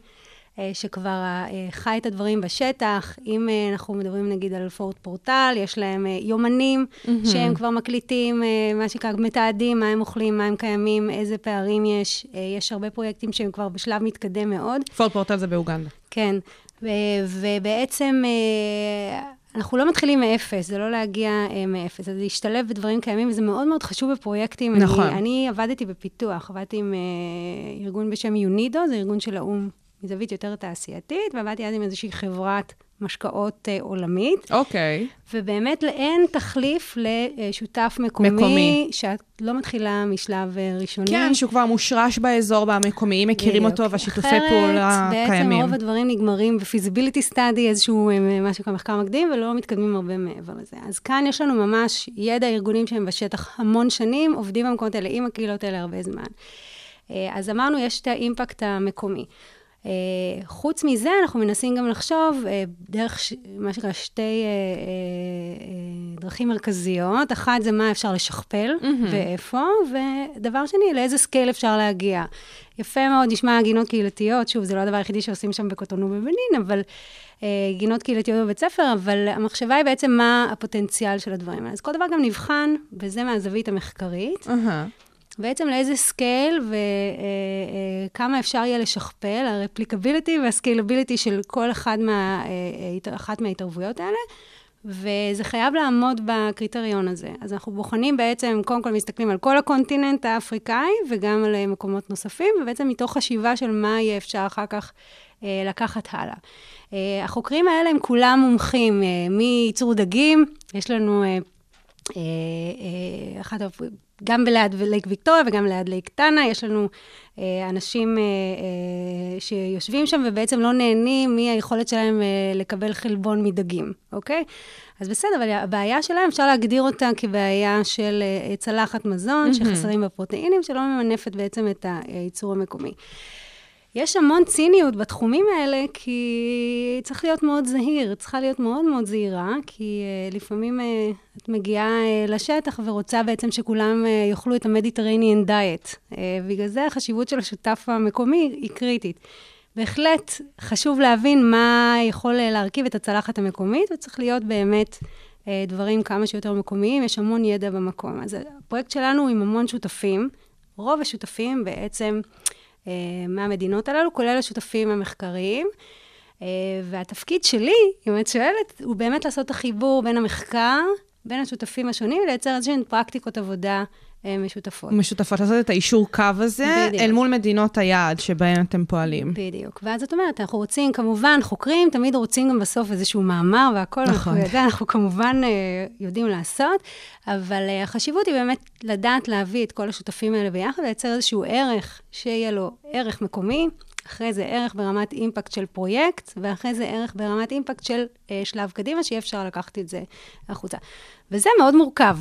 שכבר אה, חי את הדברים בשטח. אם אה, אנחנו מדברים נגיד על פורט פורטל, יש להם אה, יומנים שהם כבר מקליטים, אה, מה שנקרא, מתעדים מה הם אוכלים, מה הם קיימים, איזה פערים יש. אה, יש הרבה פרויקטים שהם כבר בשלב מתקדם מאוד. פורט פורטל זה באוגנדה. כן, ובעצם אה, אנחנו לא מתחילים מאפס, זה לא להגיע אה, מאפס, זה להשתלב בדברים קיימים, וזה מאוד מאוד חשוב בפרויקטים. נכון. אני, אני עבדתי בפיתוח, עבדתי עם אה, ארגון בשם יונידו, זה ארגון של האו"ם מזווית יותר תעשייתית, ועבדתי אז עם איזושהי חברת משקאות אה, עולמית, אוקיי. ובאמת אין תחליף לשותף מקומי, מקומי. שאת לא מתחילה משלב אה, ראשוני. כן, שהוא כבר מושרש באזור והמקומיים מכירים בדיוק. אותו, והשיתופי אחרת, פעולה קיימים. בעצם רוב הדברים נגמרים ב feasibility study, איזשהו, אה, מה שנקרא מחקר מקדים, ולא מתקדמים הרבה מעבר לזה. אז כאן יש לנו ממש ידע ארגונים שהם בשטח המון שנים, עובדים במקומות האלה עם הקהילות האלה הרבה זמן. אז אמרנו, יש את ה impact המקומי. אה, חוץ מזה, אנחנו מנסים גם לחשוב אה, דרך ש... מה שנקרא שתי אה, דרכים מרכזיות. אחת זה מה אפשר לשכפל mm-hmm. ואיפה, ודבר שני, לאיזה scale אפשר להגיע. יפה מאוד, למשל גינות קהילתיות, שוב, זה לא הדבר היחידי שעושים שם בקוטונו בבנין, אבל גינות קהילתיות בבית ספר, אבל המחשבה היא בעצם מה הפוטנציאל של הדברים האלה. אז כל דבר גם נבחן, וזה מהזווית המחקרית. Uh-huh. בעצם לאיזה scale וכמה אפשר יהיה לשכפל, ה replicability וה scalability של כל אחד מה, אה, אחת מההתערבויות האלה, וזה חייב לעמוד בקריטריון הזה. אז אנחנו בוחנים בעצם, קודם כל מסתכלים על כל ה continent האפריקאי וגם על מקומות נוספים, ובעצם מתוך חשיבה של מה יהיה אפשר אחר כך אה, לקחת הלאה. אה, החוקרים האלה הם כולם מומחים מייצור דגים, יש לנו... אחת גם ליד לייק ויקטוריה וגם ליד לייק טאנה, יש לנו אה, אנשים אה, אה, שיושבים שם ובעצם לא נהנים מהיכולת שלהם אה, לקבל חלבון מדגים, אוקיי? אז בסדר, אבל הבעיה שלהם, אפשר להגדיר אותה כבעיה של אה, צלחת מזון, mm-hmm. שחסרים בפרוטאינים, שלא ממנפת בעצם את הייצור המקומי. יש המון ציניות בתחומים האלה, כי צריך להיות מאוד זהיר, צריכה להיות מאוד מאוד זהירה, כי uh, לפעמים uh, את מגיעה uh, לשטח ורוצה בעצם שכולם יאכלו את המדיטרניאן דיאט. בגלל זה החשיבות של השותף המקומי היא קריטית. בהחלט חשוב להבין מה יכול להרכיב את הצלחת המקומית, וצריך להיות באמת דברים כמה שיותר מקומיים, יש המון ידע במקום. אז הפרויקט שלנו הוא עם המון שותפים, רוב השותפים בעצם... אה, מהמדינות הללו, כולל השותפים המחקריים. אה, והתפקיד שלי, אם את שואלת, הוא באמת לעשות את החיבור בין המחקר, בין השותפים השונים, ולייצר איזשהן פרקטיקות עבודה משותפות. משותפות, לעשות את האישור קו הזה, בדיוק. אל מול מדינות היעד שבהן אתם פועלים. בדיוק. ואז זאת אומרת, אנחנו רוצים, כמובן, חוקרים תמיד רוצים גם בסוף איזשהו מאמר והכול, נכון. אנחנו, אנחנו כמובן יודעים לעשות, אבל החשיבות היא באמת לדעת להביא את כל השותפים האלה ביחד, לייצר איזשהו ערך, שיהיה לו ערך מקומי, אחרי זה ערך ברמת אימפקט של פרויקט, ואחרי זה ערך ברמת אימפקט של אה, שלב קדימה, שיהיה אפשר לקחת את זה החוצה. וזה מאוד מורכב.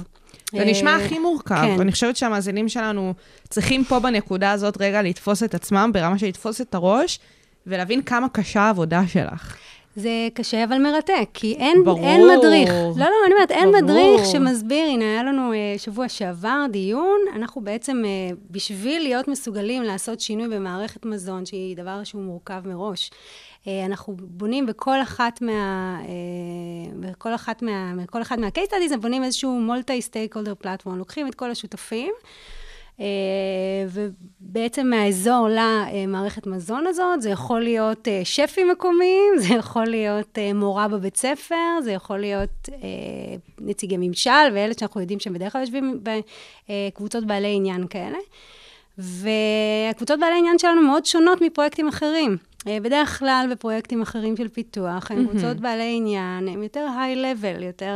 זה נשמע הכי מורכב. כן. אני חושבת שהמאזינים שלנו צריכים פה בנקודה הזאת רגע לתפוס את עצמם ברמה של לתפוס את הראש, ולהבין כמה קשה העבודה שלך. זה קשה אבל מרתק, כי אין, ברור. אין מדריך. לא, לא, אני אומרת, אין ברור. מדריך שמסביר, הנה, היה לנו אה, שבוע שעבר דיון, אנחנו בעצם, אה, בשביל להיות מסוגלים לעשות שינוי במערכת מזון, שהיא דבר שהוא מורכב מראש, אנחנו בונים בכל אחת מה... אה, בכל אחת מה... בכל אחד מה-case studies, בונים איזשהו multi-stakeholder platform, לוקחים את כל השותפים, אה, ובעצם מהאזור למערכת מזון הזאת, זה יכול להיות שפים מקומיים, [LAUGHS] זה יכול להיות מורה בבית ספר, זה יכול להיות נציגי ממשל, ואלה שאנחנו יודעים שהם בדרך כלל יושבים בקבוצות בעלי עניין כאלה. והקבוצות בעלי עניין שלנו מאוד שונות מפרויקטים אחרים. בדרך כלל בפרויקטים אחרים של פיתוח, הם קבוצות בעלי עניין, הם יותר היי-לבל, יותר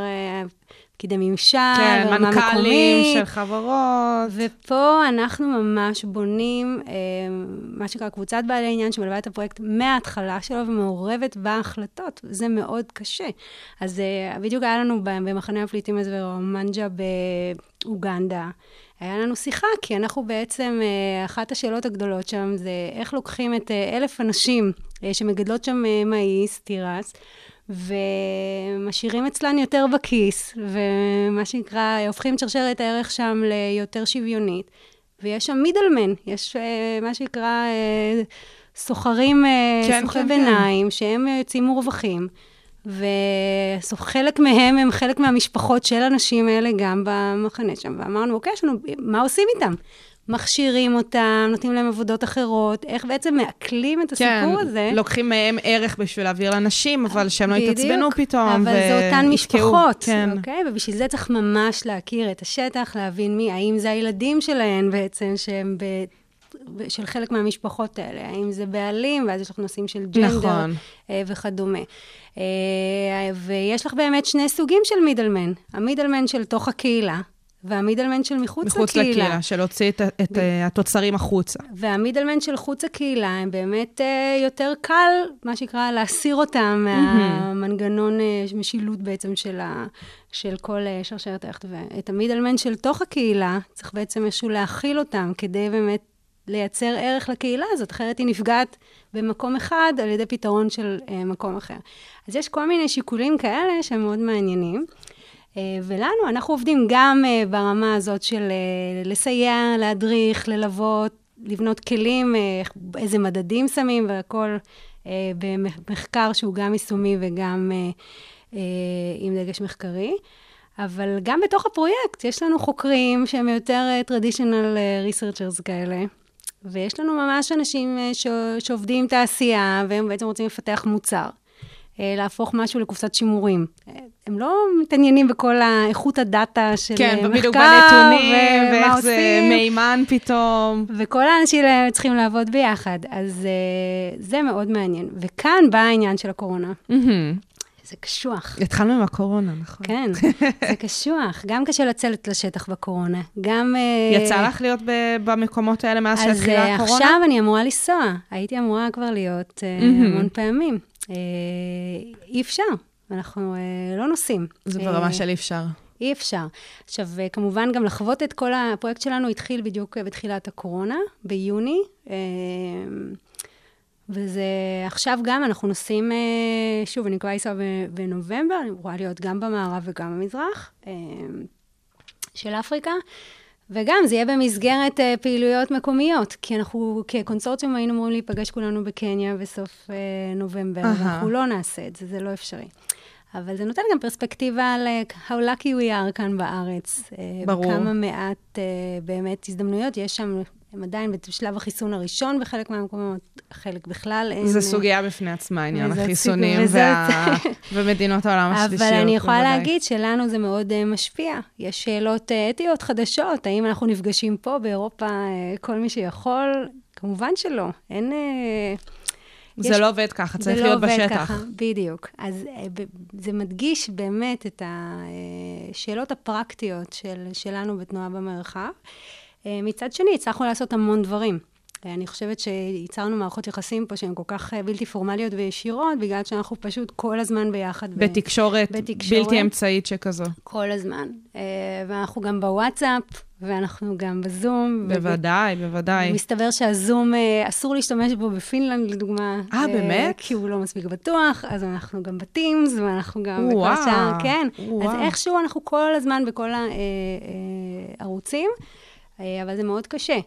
פקידי ממשל, כן, מנכ"לים של חברות. ופה אנחנו ממש בונים אה, מה שנקרא קבוצת בעלי עניין שמלווה את הפרויקט מההתחלה שלו ומעורבת בהחלטות. זה מאוד קשה. אז אה, בדיוק היה לנו במחנה הפליטים הזה ברומנג'ה באוגנדה. היה לנו שיחה, כי אנחנו בעצם, אה, אחת השאלות הגדולות שם זה איך לוקחים את אה, אלף הנשים אה, שמגדלות שם מאיס, תירס, ומשאירים אצלן יותר בכיס, ומה שנקרא, הופכים את שרשרת הערך שם ליותר שוויונית. ויש שם מידלמן, יש מה שנקרא סוחרים, כן, סוחרי כן, כן. ביניים, כן. שהם יוצאים מורווחים. וחלק מהם הם חלק מהמשפחות של הנשים האלה גם במחנה שם. ואמרנו, אוקיי, יש לנו, מה עושים איתם? מכשירים אותם, נותנים להם עבודות אחרות, איך בעצם מעכלים את הסיפור כן, הזה. לוקחים מהם ערך בשביל להעביר לנשים, אבל שהם לא יתעצבנו פתאום. אבל ו... זה אותן משפחות, כן. אוקיי? ובשביל זה צריך ממש להכיר את השטח, להבין מי, האם זה הילדים שלהם בעצם, שהם ב... של חלק מהמשפחות האלה, האם זה בעלים, ואז יש לך נושאים של ג'נדר נכון. אה, וכדומה. אה, ויש לך באמת שני סוגים של מידלמן. המידלמן של תוך הקהילה, והמידלמן של מחוץ, מחוץ לקהילה. מחוץ לקהילה, של להוציא את, את ב... אה, התוצרים החוצה. והמידלמן של חוץ הקהילה, הם באמת uh, יותר קל, מה שנקרא, להסיר אותם מהמנגנון uh, משילות בעצם של, ה, של כל uh, שרשרת הערך. ואת המידלמן של תוך הקהילה, צריך בעצם איזשהו להכיל אותם, כדי באמת לייצר ערך לקהילה הזאת, אחרת היא נפגעת במקום אחד על ידי פתרון של אה, מקום אחר. אז יש כל מיני שיקולים כאלה שהם מאוד מעניינים. אה, ולנו, אנחנו עובדים גם אה, ברמה הזאת של אה, לסייע, להדריך, ללוות, לבנות כלים, אה, איזה מדדים שמים והכל אה, במחקר שהוא גם יישומי וגם אה, אה, עם דגש מחקרי. אבל גם בתוך הפרויקט יש לנו חוקרים שהם יותר אה, traditional אה, researchers כאלה. ויש לנו ממש אנשים אה, ש... שעובדים תעשייה, והם בעצם רוצים לפתח מוצר. אה, להפוך משהו לקופסת שימורים. אה, הם לא מתעניינים בכל האיכות הדאטה של כן, מחקר, בדיוק בנתונים, ומה ואיך זה. מהימן פתאום. וכל האנשים האלה צריכים לעבוד ביחד, אז זה מאוד מעניין. וכאן בא העניין של הקורונה. מהמם. זה קשוח. התחלנו עם הקורונה, נכון. כן, [LAUGHS] זה קשוח. גם קשה לצאת לשטח בקורונה. גם... אה, יצא לך להיות ב- במקומות האלה מאז אז שהתחילה אה, הקורונה? עכשיו אני אמורה לנסוע. הייתי אמורה כבר להיות אה. המון פעמים. אי אפשר, אנחנו לא נוסעים. זה ברמה של אי אפשר. אי אפשר. עכשיו, כמובן, גם לחוות את כל הפרויקט שלנו התחיל בדיוק בתחילת הקורונה, ביוני. וזה עכשיו גם, אנחנו נוסעים, אה, שוב, אני מקווה לנסוע בנובמבר, אני אמורה להיות גם במערב וגם במזרח אה, של אפריקה. וגם, זה יהיה במסגרת אה, פעילויות מקומיות, כי אנחנו כקונסורציום היינו אמורים להיפגש כולנו בקניה בסוף אה, נובמבר, אהה. ואנחנו לא נעשה את זה, זה לא אפשרי. אבל זה נותן גם פרספקטיבה על אה, how lucky we are כאן בארץ. אה, ברור. וכמה מעט אה, באמת הזדמנויות יש שם, הם עדיין בשלב החיסון הראשון בחלק מהמקומות, חלק בכלל אין. זו אה, סוגיה בפני עצמה, עניין החיסונים וה- [LAUGHS] ומדינות העולם השלישיות. אבל אני יכולה בוודאי. להגיד שלנו זה מאוד uh, משפיע. יש שאלות uh, אתיות חדשות, האם אנחנו נפגשים פה באירופה, uh, כל מי שיכול? כמובן שלא. אין... זה יש- לא עובד ככה, צריך זה להיות לא עובד בשטח. ככה, בדיוק. אז זה מדגיש באמת את השאלות הפרקטיות של, שלנו בתנועה במרחב. Uh, מצד שני, הצלחנו לעשות המון דברים. Uh, אני חושבת שייצרנו מערכות יחסים פה שהן כל כך uh, בלתי פורמליות וישירות, בגלל שאנחנו פשוט כל הזמן ביחד. ב- בתקשורת בתקשורת. בלתי אמצעית שכזו. כל הזמן. ואנחנו גם בוואטסאפ, ואנחנו גם בזום. בוודאי, בוודאי. מסתבר שהזום, אה, אסור להשתמש בו בפינלנד, לדוגמה. אה, באמת? כי הוא לא מספיק בטוח, אז אנחנו גם בטימס, ואנחנו גם בכל וואו, השאר, כן. וואו. אז איכשהו אנחנו כל הזמן בכל הערוצים, אבל זה מאוד קשה.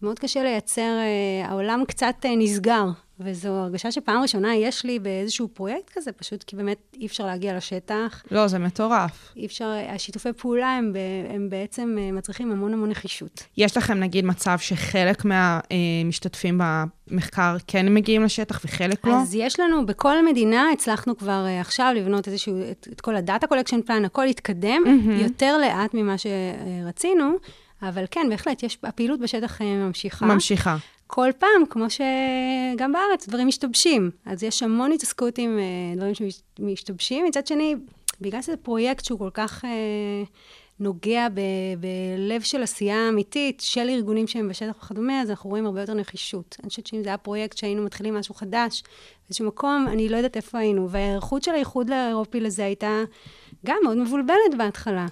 זה מאוד קשה לייצר, אה, העולם קצת אה, נסגר, וזו הרגשה שפעם ראשונה יש לי באיזשהו פרויקט כזה, פשוט כי באמת אי אפשר להגיע לשטח. לא, זה מטורף. אי אפשר, השיתופי פעולה הם, ב, הם בעצם אה, מצריכים המון המון נחישות. יש לכם נגיד מצב שחלק מהמשתתפים במחקר כן מגיעים לשטח וחלק לא? אז יש לנו, בכל מדינה הצלחנו כבר uh, עכשיו לבנות איזשהו, את, את כל ה data collection plan, הכל התקדם, מהמם. יותר לאט ממה שרצינו, אבל כן, בהחלט, יש, הפעילות בשטח uh, ממשיכה. ממשיכה. כל פעם, כמו שגם בארץ, דברים משתבשים. אז יש המון התעסקות עם uh, דברים שמשתבשים. מצד שני, בגלל שזה פרויקט שהוא כל כך uh, נוגע ב- בלב של עשייה אמיתית, של ארגונים שהם בשטח וכדומה, אז אנחנו רואים הרבה יותר נחישות. אני חושבת שאם זה היה פרויקט שהיינו מתחילים משהו חדש, באיזשהו מקום, אני לא יודעת איפה היינו. וההיערכות של האיחוד האירופי לזה הייתה גם מאוד מבולבלת בהתחלה.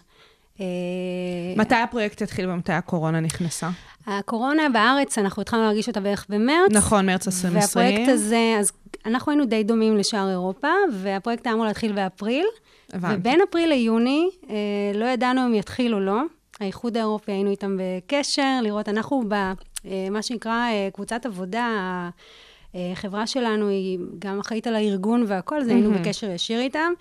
אה, מתי הפרויקט התחיל ומתי הקורונה נכנסה? הקורונה בארץ, אנחנו התחלנו להרגיש אותה בערך במרץ. נכון, מרץ 2020. והפרויקט הזה, אז אנחנו היינו די דומים לשאר אירופה, והפרויקט היה אמור להתחיל באפריל. הבנתי. ובין אפריל ליוני, אה, לא ידענו אם יתחיל או לא. האיחוד האירופי, היינו איתם בקשר, לראות, אנחנו במה שנקרא אה, קבוצת עבודה, החברה שלנו היא גם אחראית על הארגון והכל, אז היינו מהמם. בקשר ישיר איתם,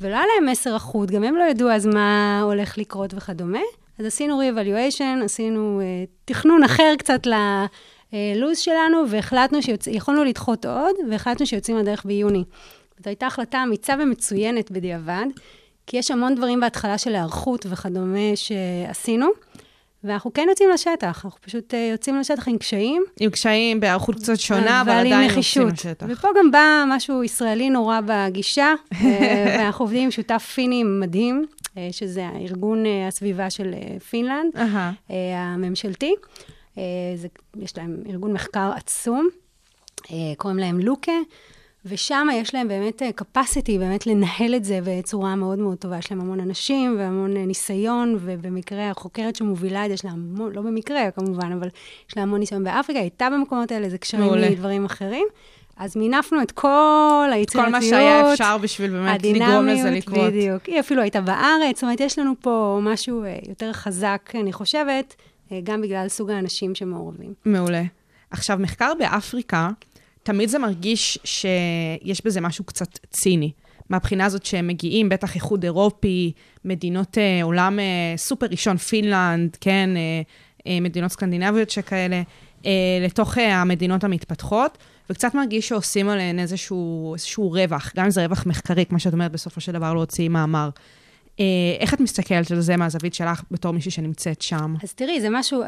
ולא היה להם מסר אחוד, גם הם לא ידעו אז מה הולך לקרות וכדומה. אז עשינו re-evaluation, עשינו אה, תכנון אחר קצת ללו"ז שלנו, והחלטנו שיכולנו לדחות עוד, והחלטנו שיוצאים לדרך ביוני. זו הייתה החלטה אמיצה ומצוינת בדיעבד, כי יש המון דברים בהתחלה של היערכות וכדומה שעשינו, ואנחנו כן יוצאים לשטח, אנחנו פשוט אה, יוצאים לשטח עם קשיים. עם קשיים, בהיערכות קצת שונה, אבל עדיין עם יוצאים. לשטח. ופה גם בא משהו ישראלי נורא בגישה, אה, [LAUGHS] ואנחנו עובדים עם שותף פיני מדהים, אה, שזה הארגון אה, הסביבה של אה, פינלנד. אה, הממשלתי. אה, זה, יש להם ארגון מחקר עצום, אה, קוראים להם לוקה, ושם יש להם באמת אה, capacity, באמת לנהל את זה בצורה מאוד מאוד טובה. יש להם המון אנשים והמון אה, ניסיון, ובמקרה החוקרת שמובילה את זה, יש לה המון, לא במקרה כמובן, אבל יש לה המון ניסיון באפריקה, הייתה במקומות האלה, זה קשרים מעולה. מדברים אחרים. אז מינפנו את כל היצירתיות. כל מה שהיה אפשר בשביל באמת לגרום לזה לקרות. בדיוק. היא אפילו הייתה בארץ, זאת אומרת, יש לנו פה משהו אה, יותר חזק, אני חושבת, גם בגלל סוג האנשים שמעורבים. מעולה. עכשיו, מחקר באפריקה, תמיד זה מרגיש שיש בזה משהו קצת ציני. מהבחינה הזאת שהם מגיעים, בטח איחוד אירופי, מדינות אה, עולם אה, סופר ראשון, פינלנד, כן, אה, אה, מדינות סקנדינביות שכאלה, אה, לתוך אה, המדינות המתפתחות, וקצת מרגיש שעושים עליהן איזשהו, איזשהו רווח, גם אם זה רווח מחקרי, כמו שאת אומרת, בסופו של דבר להוציא מאמר. אה, איך את מסתכלת על זה מהזווית שלך בתור מישהי שנמצאת שם? אז תראי, זה משהו,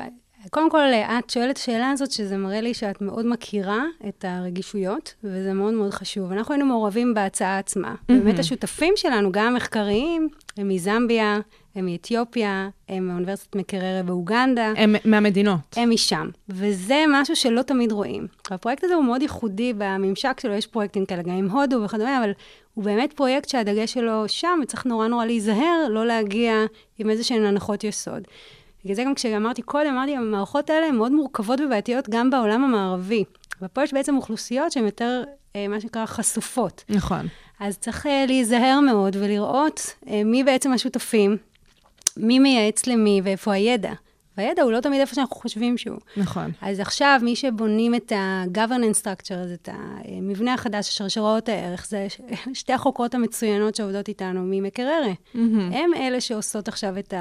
קודם כל, את שואלת את השאלה הזאת, שזה מראה לי שאת מאוד מכירה את הרגישויות, וזה מאוד מאוד חשוב. אנחנו היינו מעורבים בהצעה עצמה. באמת השותפים שלנו, גם המחקריים, הם מזמביה, הם מאתיופיה, הם מאוניברסיטת מקררה באוגנדה. הם מהמדינות. הם משם, וזה משהו שלא תמיד רואים. הפרויקט הזה הוא מאוד ייחודי בממשק שלו, יש פרויקטים כאלה גם עם הודו וכדומה, אבל הוא באמת פרויקט שהדגש שלו שם, וצריך נורא נורא להיזהר, לא להגיע עם איזה שהן הנחות יסוד. בגלל זה גם כשאמרתי קודם, אמרתי, המערכות האלה הן מאוד מורכבות ובעייתיות גם בעולם המערבי. ופה יש בעצם אוכלוסיות שהן יותר, אה, מה שנקרא, חשופות. נכון. אז צריך אה, להיזהר מאוד ולראות אה, מי בעצם השותפים, מי מייעץ למי ואיפה הידע. והידע הוא לא תמיד איפה שאנחנו חושבים שהוא. נכון. אז עכשיו, מי שבונים את ה-governance structure, את המבנה החדש, שרשראות הערך, זה [LAUGHS] שתי החוקרות המצוינות שעובדות איתנו ממקררה. הם אלה שעושות עכשיו את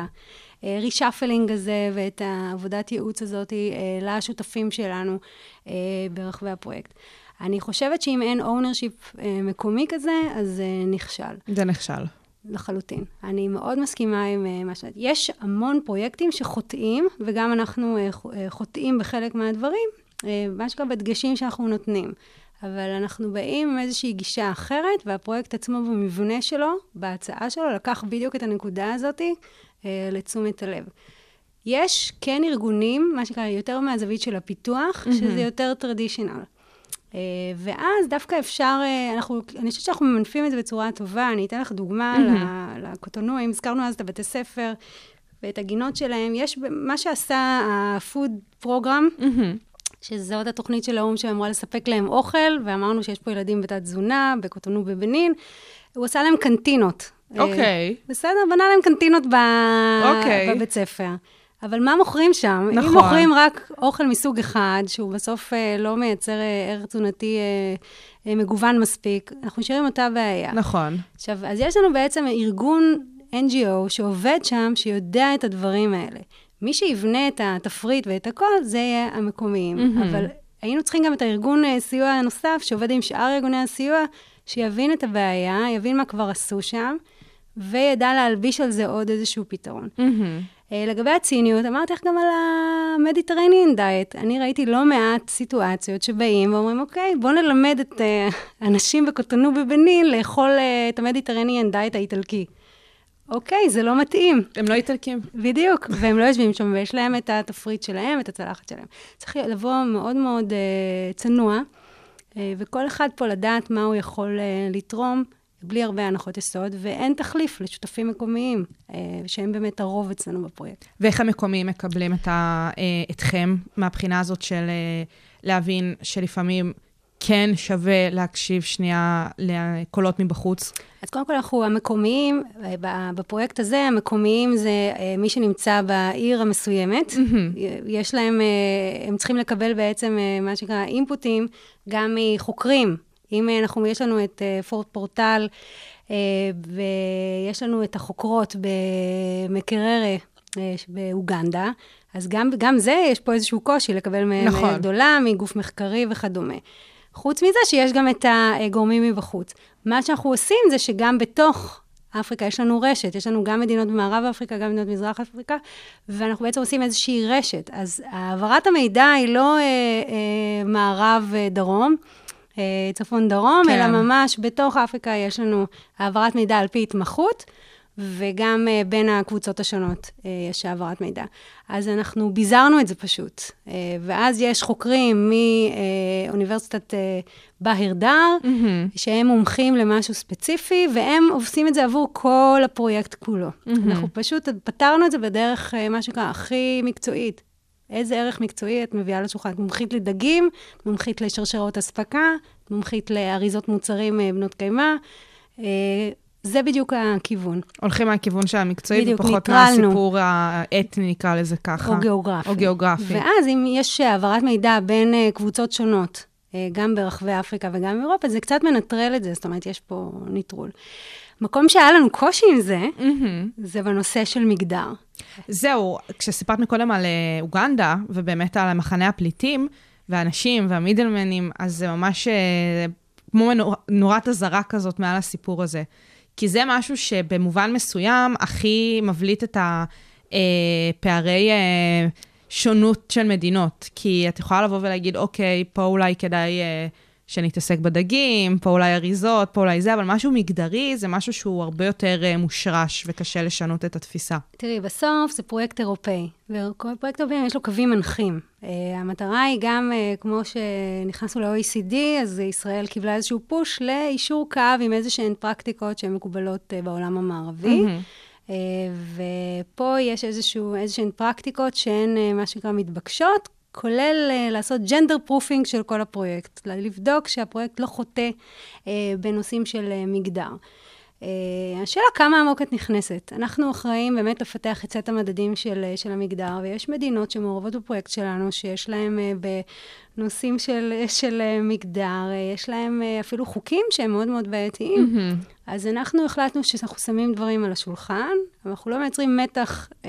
ה-reshuffling הזה ואת העבודת ייעוץ הזאת אה, לשותפים שלנו אה, ברחבי הפרויקט. אני חושבת שאם אין ownership אה, מקומי כזה, אז נכשל. זה נכשל. לחלוטין. אני מאוד מסכימה עם מה שאת... יש המון פרויקטים שחוטאים, וגם אנחנו חוטאים בחלק מהדברים, מה שקרה בדגשים שאנחנו נותנים. אבל אנחנו באים עם איזושהי גישה אחרת, והפרויקט עצמו במבנה שלו, בהצעה שלו, לקח בדיוק את הנקודה הזאת uh, לתשומת הלב. יש כן ארגונים, מה שנקרא, יותר מהזווית של הפיתוח, mm-hmm. שזה יותר טרדישיונל. Uh, ואז דווקא אפשר, uh, אנחנו, אני חושבת שאנחנו ממנפים את זה בצורה טובה. אני אתן לך דוגמה mm-hmm. לקוטונו, אם הזכרנו אז את הבתי ספר ואת הגינות שלהם. יש, מה שעשה ה-food שזאת התוכנית של האו"ם שאמורה לספק להם אוכל, ואמרנו שיש פה ילדים בתת תזונה, בקוטונו בבנין, הוא עשה להם קנטינות. אה, אוקיי. בסדר, בנה להם קנטינות ב... אוקיי. בבית ספר. אבל מה מוכרים שם? נכון. אם מוכרים רק אוכל מסוג אחד, שהוא בסוף אה, לא מייצר אה, ערך תזונתי אה, אה, מגוון מספיק, אנחנו נשארים אותה בעיה. נכון. עכשיו, אז יש לנו בעצם ארגון NGO שעובד שם, שיודע את הדברים האלה. מי שיבנה את התפריט ואת הכל, זה יהיה המקומיים. Mm-hmm. אבל היינו צריכים גם את הארגון אה, סיוע הנוסף, שעובד עם שאר ארגוני הסיוע, שיבין את הבעיה, יבין מה כבר עשו שם, וידע להלביש על זה עוד איזשהו פתרון. אה, לגבי הציניות, אמרתי לך גם על ה-Mediterranean diet. אני ראיתי לא מעט סיטואציות שבאים ואומרים, אוקיי, בואו נלמד את אה, האנשים בקוטונו בבנין לאכול אה, את ה-Mediterranean diet האיטלקי. אוקיי, זה לא מתאים. הם לא איטלקים. בדיוק, והם לא יושבים שם, ויש להם את התפריט שלהם, את הצלחת שלהם. צריך לבוא מאוד מאוד uh, צנוע, uh, וכל אחד פה לדעת מה הוא יכול uh, לתרום, בלי הרבה הנחות יסוד, ואין תחליף לשותפים מקומיים, uh, שהם באמת הרוב אצלנו בפרויקט. ואיך המקומיים מקבלים את ה, אה, אתכם מהבחינה הזאת של אה, להבין שלפעמים כן שווה להקשיב שנייה לקולות מבחוץ? אז קודם כל אנחנו המקומיים, אה, בפרויקט הזה, המקומיים זה אה, מי שנמצא בעיר המסוימת. יש להם, אה, הם צריכים לקבל בעצם מה שנקרא אינפוטים, גם מחוקרים. אם אנחנו, יש לנו את פורט פורטל, ויש לנו את החוקרות במקררה באוגנדה, אז גם, גם זה, יש פה איזשהו קושי לקבל מהם. נכון. גדולה מגוף מחקרי וכדומה. חוץ מזה שיש גם את הגורמים מבחוץ. מה שאנחנו עושים זה שגם בתוך אפריקה יש לנו רשת, יש לנו גם מדינות במערב אפריקה, גם מדינות במזרח אפריקה, ואנחנו בעצם עושים איזושהי רשת. אז העברת המידע היא לא אה, אה, מערב-דרום, אה, צפון-דרום, כן. אלא ממש בתוך אפריקה יש לנו העברת מידע על פי התמחות, וגם אה, בין הקבוצות השונות אה, יש העברת מידע. אז אנחנו ביזרנו את זה פשוט. אה, ואז יש חוקרים מאוניברסיטת בהיר דאר, mm-hmm. שהם מומחים למשהו ספציפי, והם עושים את זה עבור כל הפרויקט כולו. Mm-hmm. אנחנו פשוט פתרנו את זה בדרך, מה שנקרא, הכי מקצועית. איזה ערך מקצועי את מביאה לשולחן? את מומחית לדגים, מומחית לשרשרות אספקה, מומחית לאריזות מוצרים בנות קיימא. זה בדיוק הכיוון. הולכים מהכיוון של המקצועי, בדיוק, ופחות ניטרלנו. מהסיפור האתני, נקרא לזה ככה. או גיאוגרפי. או גיאוגרפי. ואז אם יש העברת מידע בין uh, קבוצות שונות, uh, גם ברחבי אפריקה וגם באירופה, זה קצת מנטרל את זה, זאת אומרת, יש פה ניטרול. מקום שהיה לנו קושי עם זה, mm-hmm. זה בנושא של מגדר. זהו, כשסיפרת מקודם על אוגנדה, ובאמת על מחנה הפליטים, והאנשים והמידלמנים, אז זה ממש כמו נורת אזהרה כזאת מעל הסיפור הזה. כי זה משהו שבמובן מסוים הכי מבליט את הפערי אה, אה, שונות של מדינות. כי את יכולה לבוא ולהגיד, אוקיי, פה אולי כדאי אה, שנתעסק בדגים, פה אולי אריזות, פה אולי זה, אבל משהו מגדרי זה משהו שהוא הרבה יותר מושרש וקשה לשנות את התפיסה. תראי, בסוף זה פרויקט אירופאי, וכל פרויקט אירופאי יש לו קווים מנחים. Uh, המטרה היא גם, uh, כמו שנכנסנו ל-OECD, אז ישראל קיבלה איזשהו push לאישור קו עם איזה שהן פרקטיקות שהן מקובלות uh, בעולם המערבי. Mm-hmm. ופה יש איזשהו, איזשהן פרקטיקות שהן מה שנקרא מתבקשות, כולל uh, לעשות gender proofing של כל הפרויקט, לבדוק שהפרויקט לא חוטא uh, בנושאים של uh, מגדר. Uh, השאלה כמה עמוק את נכנסת. אנחנו אחראים באמת לפתח את סט המדדים של, uh, של המגדר, ויש מדינות שמעורבות בפרויקט שלנו, שיש להם uh, בנושאים של, של uh, מגדר, uh, יש להם uh, אפילו חוקים שהם מאוד מאוד בעייתיים. Mm-hmm. אז אנחנו החלטנו שאנחנו שמים דברים על השולחן, אבל אנחנו לא מייצרים מתח uh,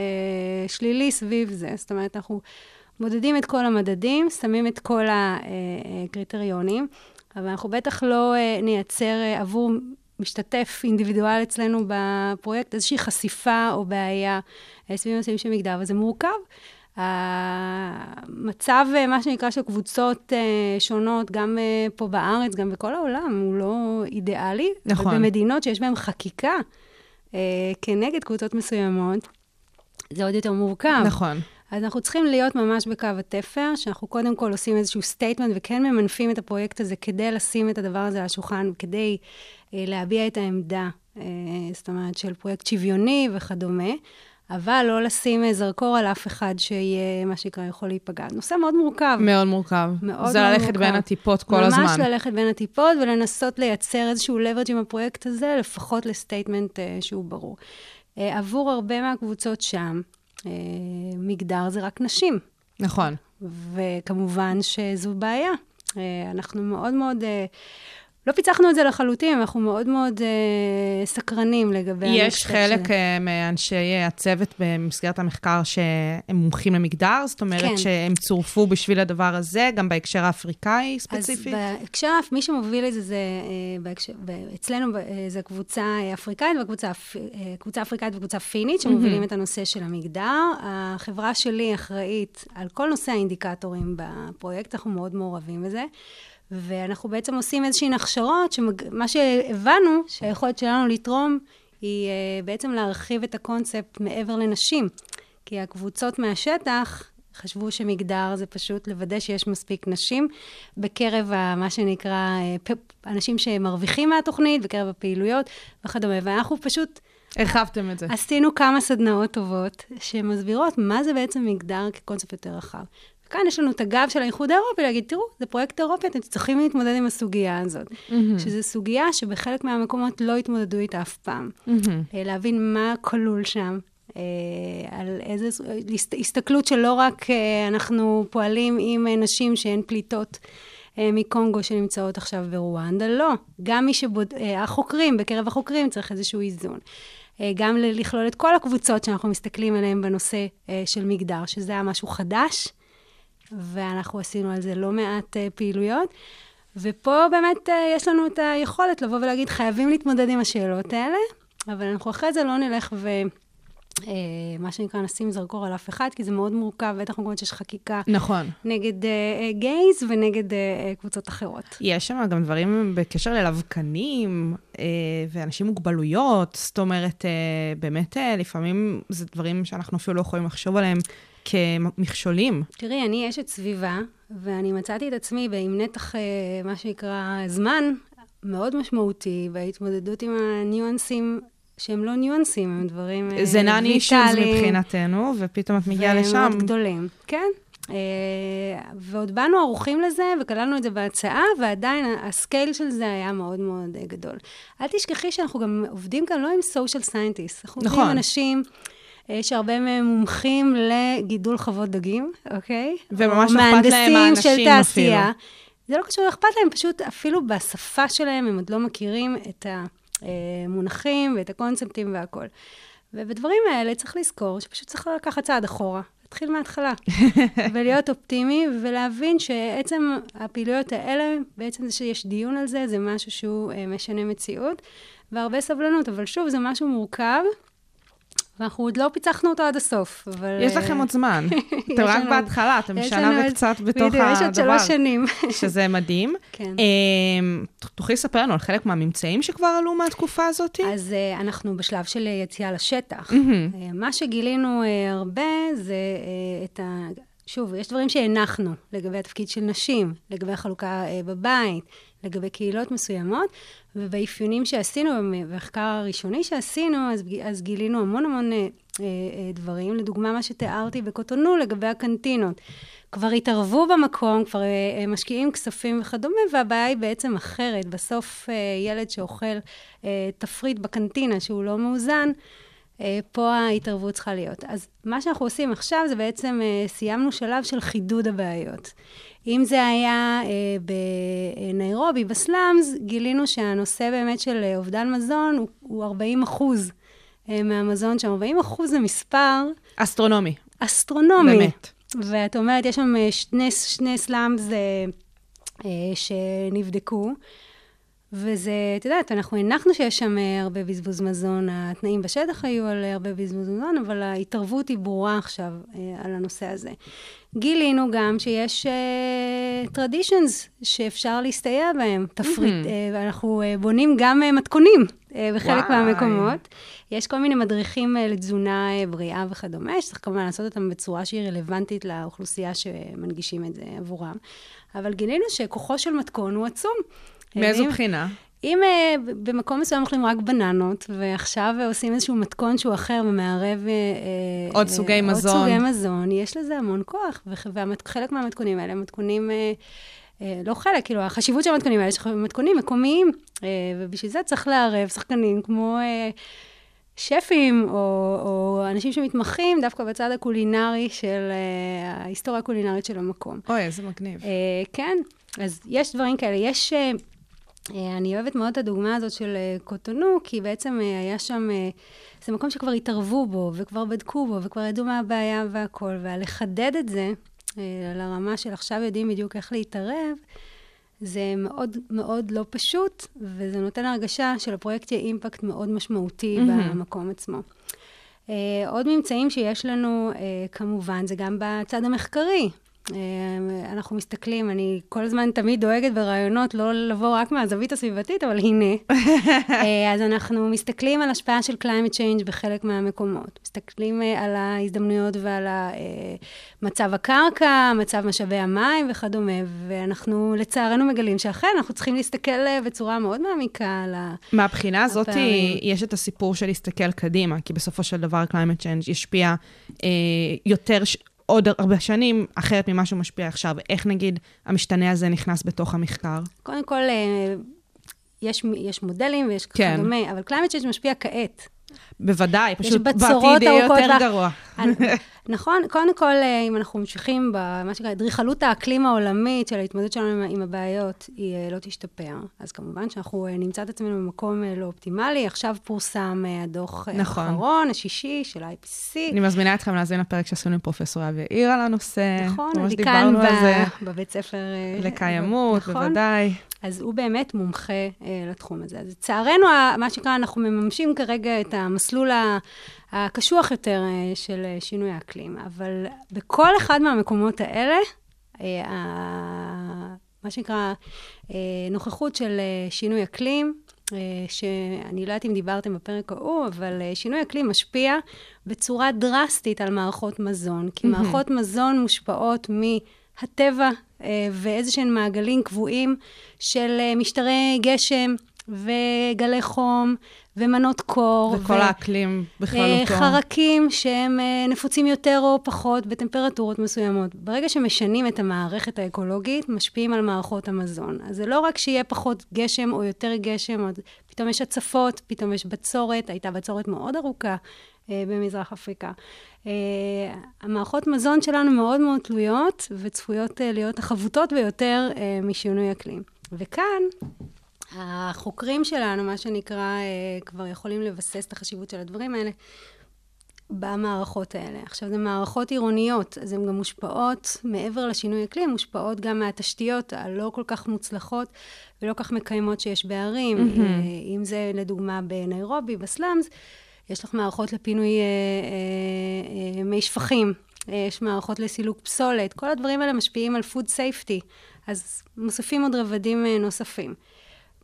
שלילי סביב זה. זאת אומרת, אנחנו מודדים את כל המדדים, שמים את כל הקריטריונים, אבל אנחנו בטח לא uh, נייצר עבור משתתף אינדיבידואל אצלנו בפרויקט, איזושהי חשיפה או בעיה אה, סביב נושאים של מגדר, וזה מורכב. המצב, אה, מה שנקרא, של קבוצות אה, שונות, גם פה בארץ, גם בכל העולם, הוא לא אידיאלי. נכון. ובמדינות שיש בהן חקיקה כנגד קבוצות מסוימות, זה עוד יותר מורכב. נכון. אז אנחנו צריכים להיות ממש בקו התפר, שאנחנו קודם כל עושים איזשהו statement וכן ממנפים את הפרויקט הזה כדי לשים את הדבר הזה על השולחן, כדי אה, להביע את העמדה, אה, זאת אומרת, של פרויקט שוויוני וכדומה. אבל לא לשים אה, זרקור על אף אחד שיהיה, מה שנקרא, יכול להיפגע. נושא מאוד מורכב. מאוד מורכב. מאוד זה מאוד ללכת מורכב. בין הטיפות כל ממש הזמן. ממש ללכת בין הטיפות ולנסות לייצר איזשהו leverage עם הפרויקט הזה, לפחות לסטייטמנט uh, שהוא ברור. Uh, עבור הרבה מהקבוצות שם, מגדר זה רק נשים. נכון. וכמובן שזו בעיה. Uh, אנחנו מאוד מאוד... לא פיצחנו את זה לחלוטין, אנחנו מאוד מאוד אה, סקרנים לגבי... יש חלק של... אה, מאנשי הצוות במסגרת המחקר שהם מומחים למגדר? זאת אומרת כן. שהם צורפו בשביל הדבר הזה, גם בהקשר האפריקאי ספציפי? אז בהקשר, מי שמוביל את זה, זה אה, בהקשר, אצלנו אה, זה קבוצה אפריקאית וקבוצה קבוצה אפריקאית וקבוצה פינית, שמובילים mm-hmm. את הנושא של המגדר. החברה שלי אחראית על כל נושא האינדיקטורים בפרויקט, אנחנו מאוד מעורבים בזה. ואנחנו בעצם עושים איזשהן הכשרות, שמה שהבנו, שהיכולת שלנו לתרום, היא uh, בעצם להרחיב את הקונספט מעבר לנשים. כי הקבוצות מהשטח חשבו שמגדר זה פשוט לוודא שיש מספיק נשים בקרב ה, מה שנקרא, אה, אנשים שמרוויחים מהתוכנית, בקרב הפעילויות וכדומה. ואנחנו פשוט... הרחבתם את זה. עשינו כמה סדנאות טובות שמסבירות מה זה בעצם מגדר כקונספט יותר רחב. כאן יש לנו את הגב של האיחוד האירופי להגיד, תראו, זה פרויקט אירופי, אתם צריכים להתמודד עם הסוגיה הזאת. Mm-hmm. שזו סוגיה שבחלק מהמקומות לא התמודדו איתה אף פעם. Mm-hmm. להבין מה כלול שם, אה, על איזה הסתכלות שלא רק אה, אנחנו פועלים עם נשים שהן פליטות. מקונגו שנמצאות עכשיו ברואנדה, לא. גם מי שבוד... החוקרים, בקרב החוקרים צריך איזשהו איזון. גם לכלול את כל הקבוצות שאנחנו מסתכלים עליהן בנושא של מגדר, שזה היה משהו חדש, ואנחנו עשינו על זה לא מעט uh, פעילויות. ופה באמת uh, יש לנו את היכולת לבוא ולהגיד, חייבים להתמודד עם השאלות האלה, אבל אנחנו אחרי זה לא נלך אה, מה שנקרא, נשים זרקור על אף אחד, כי זה מאוד מורכב, בטח במקומות שיש חקיקה נכון. נגד אה, אה, גייז ונגד אה, אה, קבוצות אחרות. יש שם גם דברים בקשר ללבקנים אה, ואנשים עם מוגבלויות, זאת אומרת, אה, באמת, אה, לפעמים זה דברים שאנחנו אפילו לא יכולים לחשוב עליהם כמכשולים. תראי, אני אשת סביבה, ואני מצאתי את עצמי עם נתח, אה, מה שנקרא, זמן מאוד משמעותי בהתמודדות עם הניואנסים שהם לא ניואנסים, הם דברים אה, זה נאני אישוז ויטאליים מבחינתנו, ופתאום את מגיעה לשם. ומאוד גדולים, כן. אה, ועוד באנו ערוכים לזה, וכללנו את זה בהצעה, ועדיין הסקייל של זה היה מאוד מאוד גדול. אל תשכחי שאנחנו גם עובדים כאן לא עם סושיאל סיינטיסט, אנחנו עובדים עם נכון. אנשים... אה, שהרבה מהם מומחים לגידול חוות דגים, אוקיי? וממש אכפת להם מהאנשים של תעשייה. אפילו. זה לא קשור, אכפת להם, פשוט אפילו בשפה שלהם הם עוד לא מכירים את המונחים ואת הקונספטים והכול. ובדברים האלה צריך לזכור שפשוט צריך לקחת צעד אחורה, להתחיל מההתחלה, [LAUGHS] ולהיות אופטימי, ולהבין שעצם הפעילויות האלה, בעצם זה שיש דיון על זה, זה משהו שהוא אה, משנה מציאות, והרבה סבלנות, אבל שוב, זה משהו מורכב. ואנחנו עוד לא פיצחנו אותו עד הסוף, אבל... יש לכם עוד זמן. [LAUGHS] יש אתם רק לנו- בהתחלה, אתם שנה עוד- וקצת בתוך בדיוק, יש עוד הדבר. שלוש שנים. [LAUGHS] שזה מדהים. כן. אמ, תוכלי לספר לנו על חלק מהממצאים שכבר עלו מהתקופה הזאת? אז uh, אנחנו בשלב של אה, יציאה לשטח. מה שגילינו הרבה זה את ה... שוב, יש דברים שהנחנו לגבי התפקיד של נשים, לגבי החלוקה בבית, לגבי קהילות מסוימות, ובאפיונים שעשינו, במחקר הראשוני שעשינו, אז, אז גילינו המון המון uh, uh, uh, דברים. לדוגמה, מה שתיארתי בקוטונו לגבי הקנטינות. כבר התערבו במקום, כבר uh, uh, משקיעים כספים וכדומה, והבעיה היא בעצם אחרת. בסוף uh, ילד שאוכל uh, תפריט בקנטינה שהוא לא מאוזן, פה ההתערבות צריכה להיות. אז מה שאנחנו עושים עכשיו זה בעצם uh, סיימנו שלב של חידוד הבעיות. אם זה היה uh, בניירובי, ב slums, גילינו שהנושא באמת של אובדן מזון הוא, הוא 40 אחוז מהמזון שם. 40 אחוז זה מספר אסטרונומי, אסטרונומי. באמת. ואת אומרת, יש שם אה, שני, שני slums אה, אה, שנבדקו, וזה, את יודעת, אנחנו הנחנו שיש שם אה, הרבה בזבוז מזון, התנאים בשטח היו על אה, הרבה בזבוז מזון, אבל ההתערבות היא ברורה עכשיו אה, על הנושא הזה. גילינו גם שיש טרדישנס שאפשר להסתייע בהם, תפריט, Mhm. אה, ואנחנו אה, בונים גם אה, מתכונים אה, בחלק וואי. מהמקומות. יש כל מיני מדריכים אה, לתזונה אה, בריאה וכדומה, שצריך כמובן לעשות אותם בצורה שהיא רלוונטית לאוכלוסייה שמנגישים את זה עבורם. אבל גילינו שכוחו של מתכון הוא עצום. מאיזו בחינה? אם uh, במקום מסוים אוכלים רק בננות, ועכשיו uh, עושים איזשהו מתכון שהוא אחר ומערב... Uh, עוד סוגי מזון. עוד סוגי מזון, יש לזה המון כוח, וחלק מהמתכונים האלה הם מתכונים... Uh, uh, לא חלק, כאילו, החשיבות של המתכונים האלה, יש מתכונים מקומיים, uh, ובשביל זה צריך לערב שחקנים כמו uh, שפים, או, או אנשים שמתמחים דווקא בצד הקולינרי של uh, ההיסטוריה הקולינרית של המקום. אוי, איזה מגניב. Uh, כן, אז יש דברים כאלה. יש, uh, uh, אני אוהבת מאוד את הדוגמה הזאת של uh, קוטונו, כי בעצם uh, היה שם, זה מקום שכבר התערבו בו, וכבר בדקו בו, וכבר ידעו מה הבעיה והכל, ולחדד את זה לרמה של עכשיו יודעים בדיוק איך להתערב, זה מאוד מאוד לא פשוט, וזה נותן הרגשה שלפרויקט יהיה אימפקט מאוד משמעותי מהמם. במקום עצמו. עוד ממצאים שיש לנו, כמובן, זה גם בצד המחקרי. Uh, אנחנו מסתכלים, אני כל הזמן תמיד דואגת ברעיונות לא לבוא רק מהזווית הסביבתית, אבל הנה. uh, [LAUGHS] אז אנחנו מסתכלים על השפעה של climate change בחלק מהמקומות. מסתכלים uh, על ההזדמנויות ועל ה, uh, מצב הקרקע, מצב משאבי המים וכדומה, ואנחנו לצערנו מגלים שאכן אנחנו צריכים להסתכל בצורה מאוד מעמיקה על ה... מהבחינה הזאת, הפערים. יש את הסיפור של להסתכל קדימה, כי בסופו של דבר climate change ישפיע אה, יותר. עוד הרבה שנים, אחרת ממה שהוא משפיע עכשיו. איך נגיד המשתנה הזה נכנס בתוך המחקר? קודם כל, אה, יש, יש מודלים ויש כן. כדומה, אבל climate change משפיע כעת. בוודאי, פשוט בעתיד יהיה יותר. גרוע. אני- נכון, קודם כל, אה, אם אנחנו ממשיכים במה שנקרא אדריכלות האקלים העולמית של ההתמודדות שלנו עם- עם הבעיות, היא אה, לא תשתפר. אז כמובן שאנחנו אה, נמצא את עצמנו במקום לא אופטימלי. עכשיו פורסם הדוח נכון. האחרון, השישי, של ה-IPC. אני מזמינה אתכם להאזין לפרק שעשינו עם פרופסור אבי יאיר על הנושא. נכון, ממש על זה. ב- בבית ספר... לקיימות, נכון? בוודאי. אז הוא באמת מומחה אה, לתחום הזה. אז לצערנו, מה שנקרא, אנחנו מממשים כרגע את המסלול הקשוח יותר אה, של אה, שינוי האקלים. אבל בכל אחד מהמקומות האלה, אה, מה שנקרא נוכחות של שינוי אקלים, שאני לא יודעת אם דיברתם בפרק ההוא, אבל שינוי אקלים משפיע בצורה דרסטית על מערכות מזון, כי מערכות מזון מושפעות מהטבע ואיזה שהם מעגלים קבועים של משטרי גשם וגלי חום ומנות קור. וכל האקלים בכללותו. אה, חרקים שהם אה, נפוצים יותר או פחות בטמפרטורות מסוימות. ברגע שמשנים את המערכת האקולוגית, משפיעים על מערכות המזון. אז זה לא רק שיהיה פחות גשם או יותר גשם, או פתאום יש הצפות, פתאום יש בצורת, הייתה בצורת מאוד ארוכה אה, במזרח אפריקה. המערכות מזון שלנו מאוד מאוד תלויות וצפויות להיות החבוטות ביותר משינוי אקלים. וכאן, החוקרים שלנו, מה שנקרא, אה, כבר יכולים לבסס את החשיבות של הדברים האלה במערכות האלה. עכשיו, זה מערכות עירוניות, אז הן גם מושפעות, מעבר לשינוי אקלים, מושפעות גם מהתשתיות הלא כל כך מוצלחות ולא כל כך מקיימות שיש בערים. Mm-hmm. אם זה, לדוגמה, בניירובי, בסלאמס, יש לך מערכות לפינוי אה, אה, אה, מי שפכים, אה, יש מערכות לסילוק פסולת, כל הדברים האלה משפיעים על food safety, אז מוסיפים עוד רבדים אה, נוספים.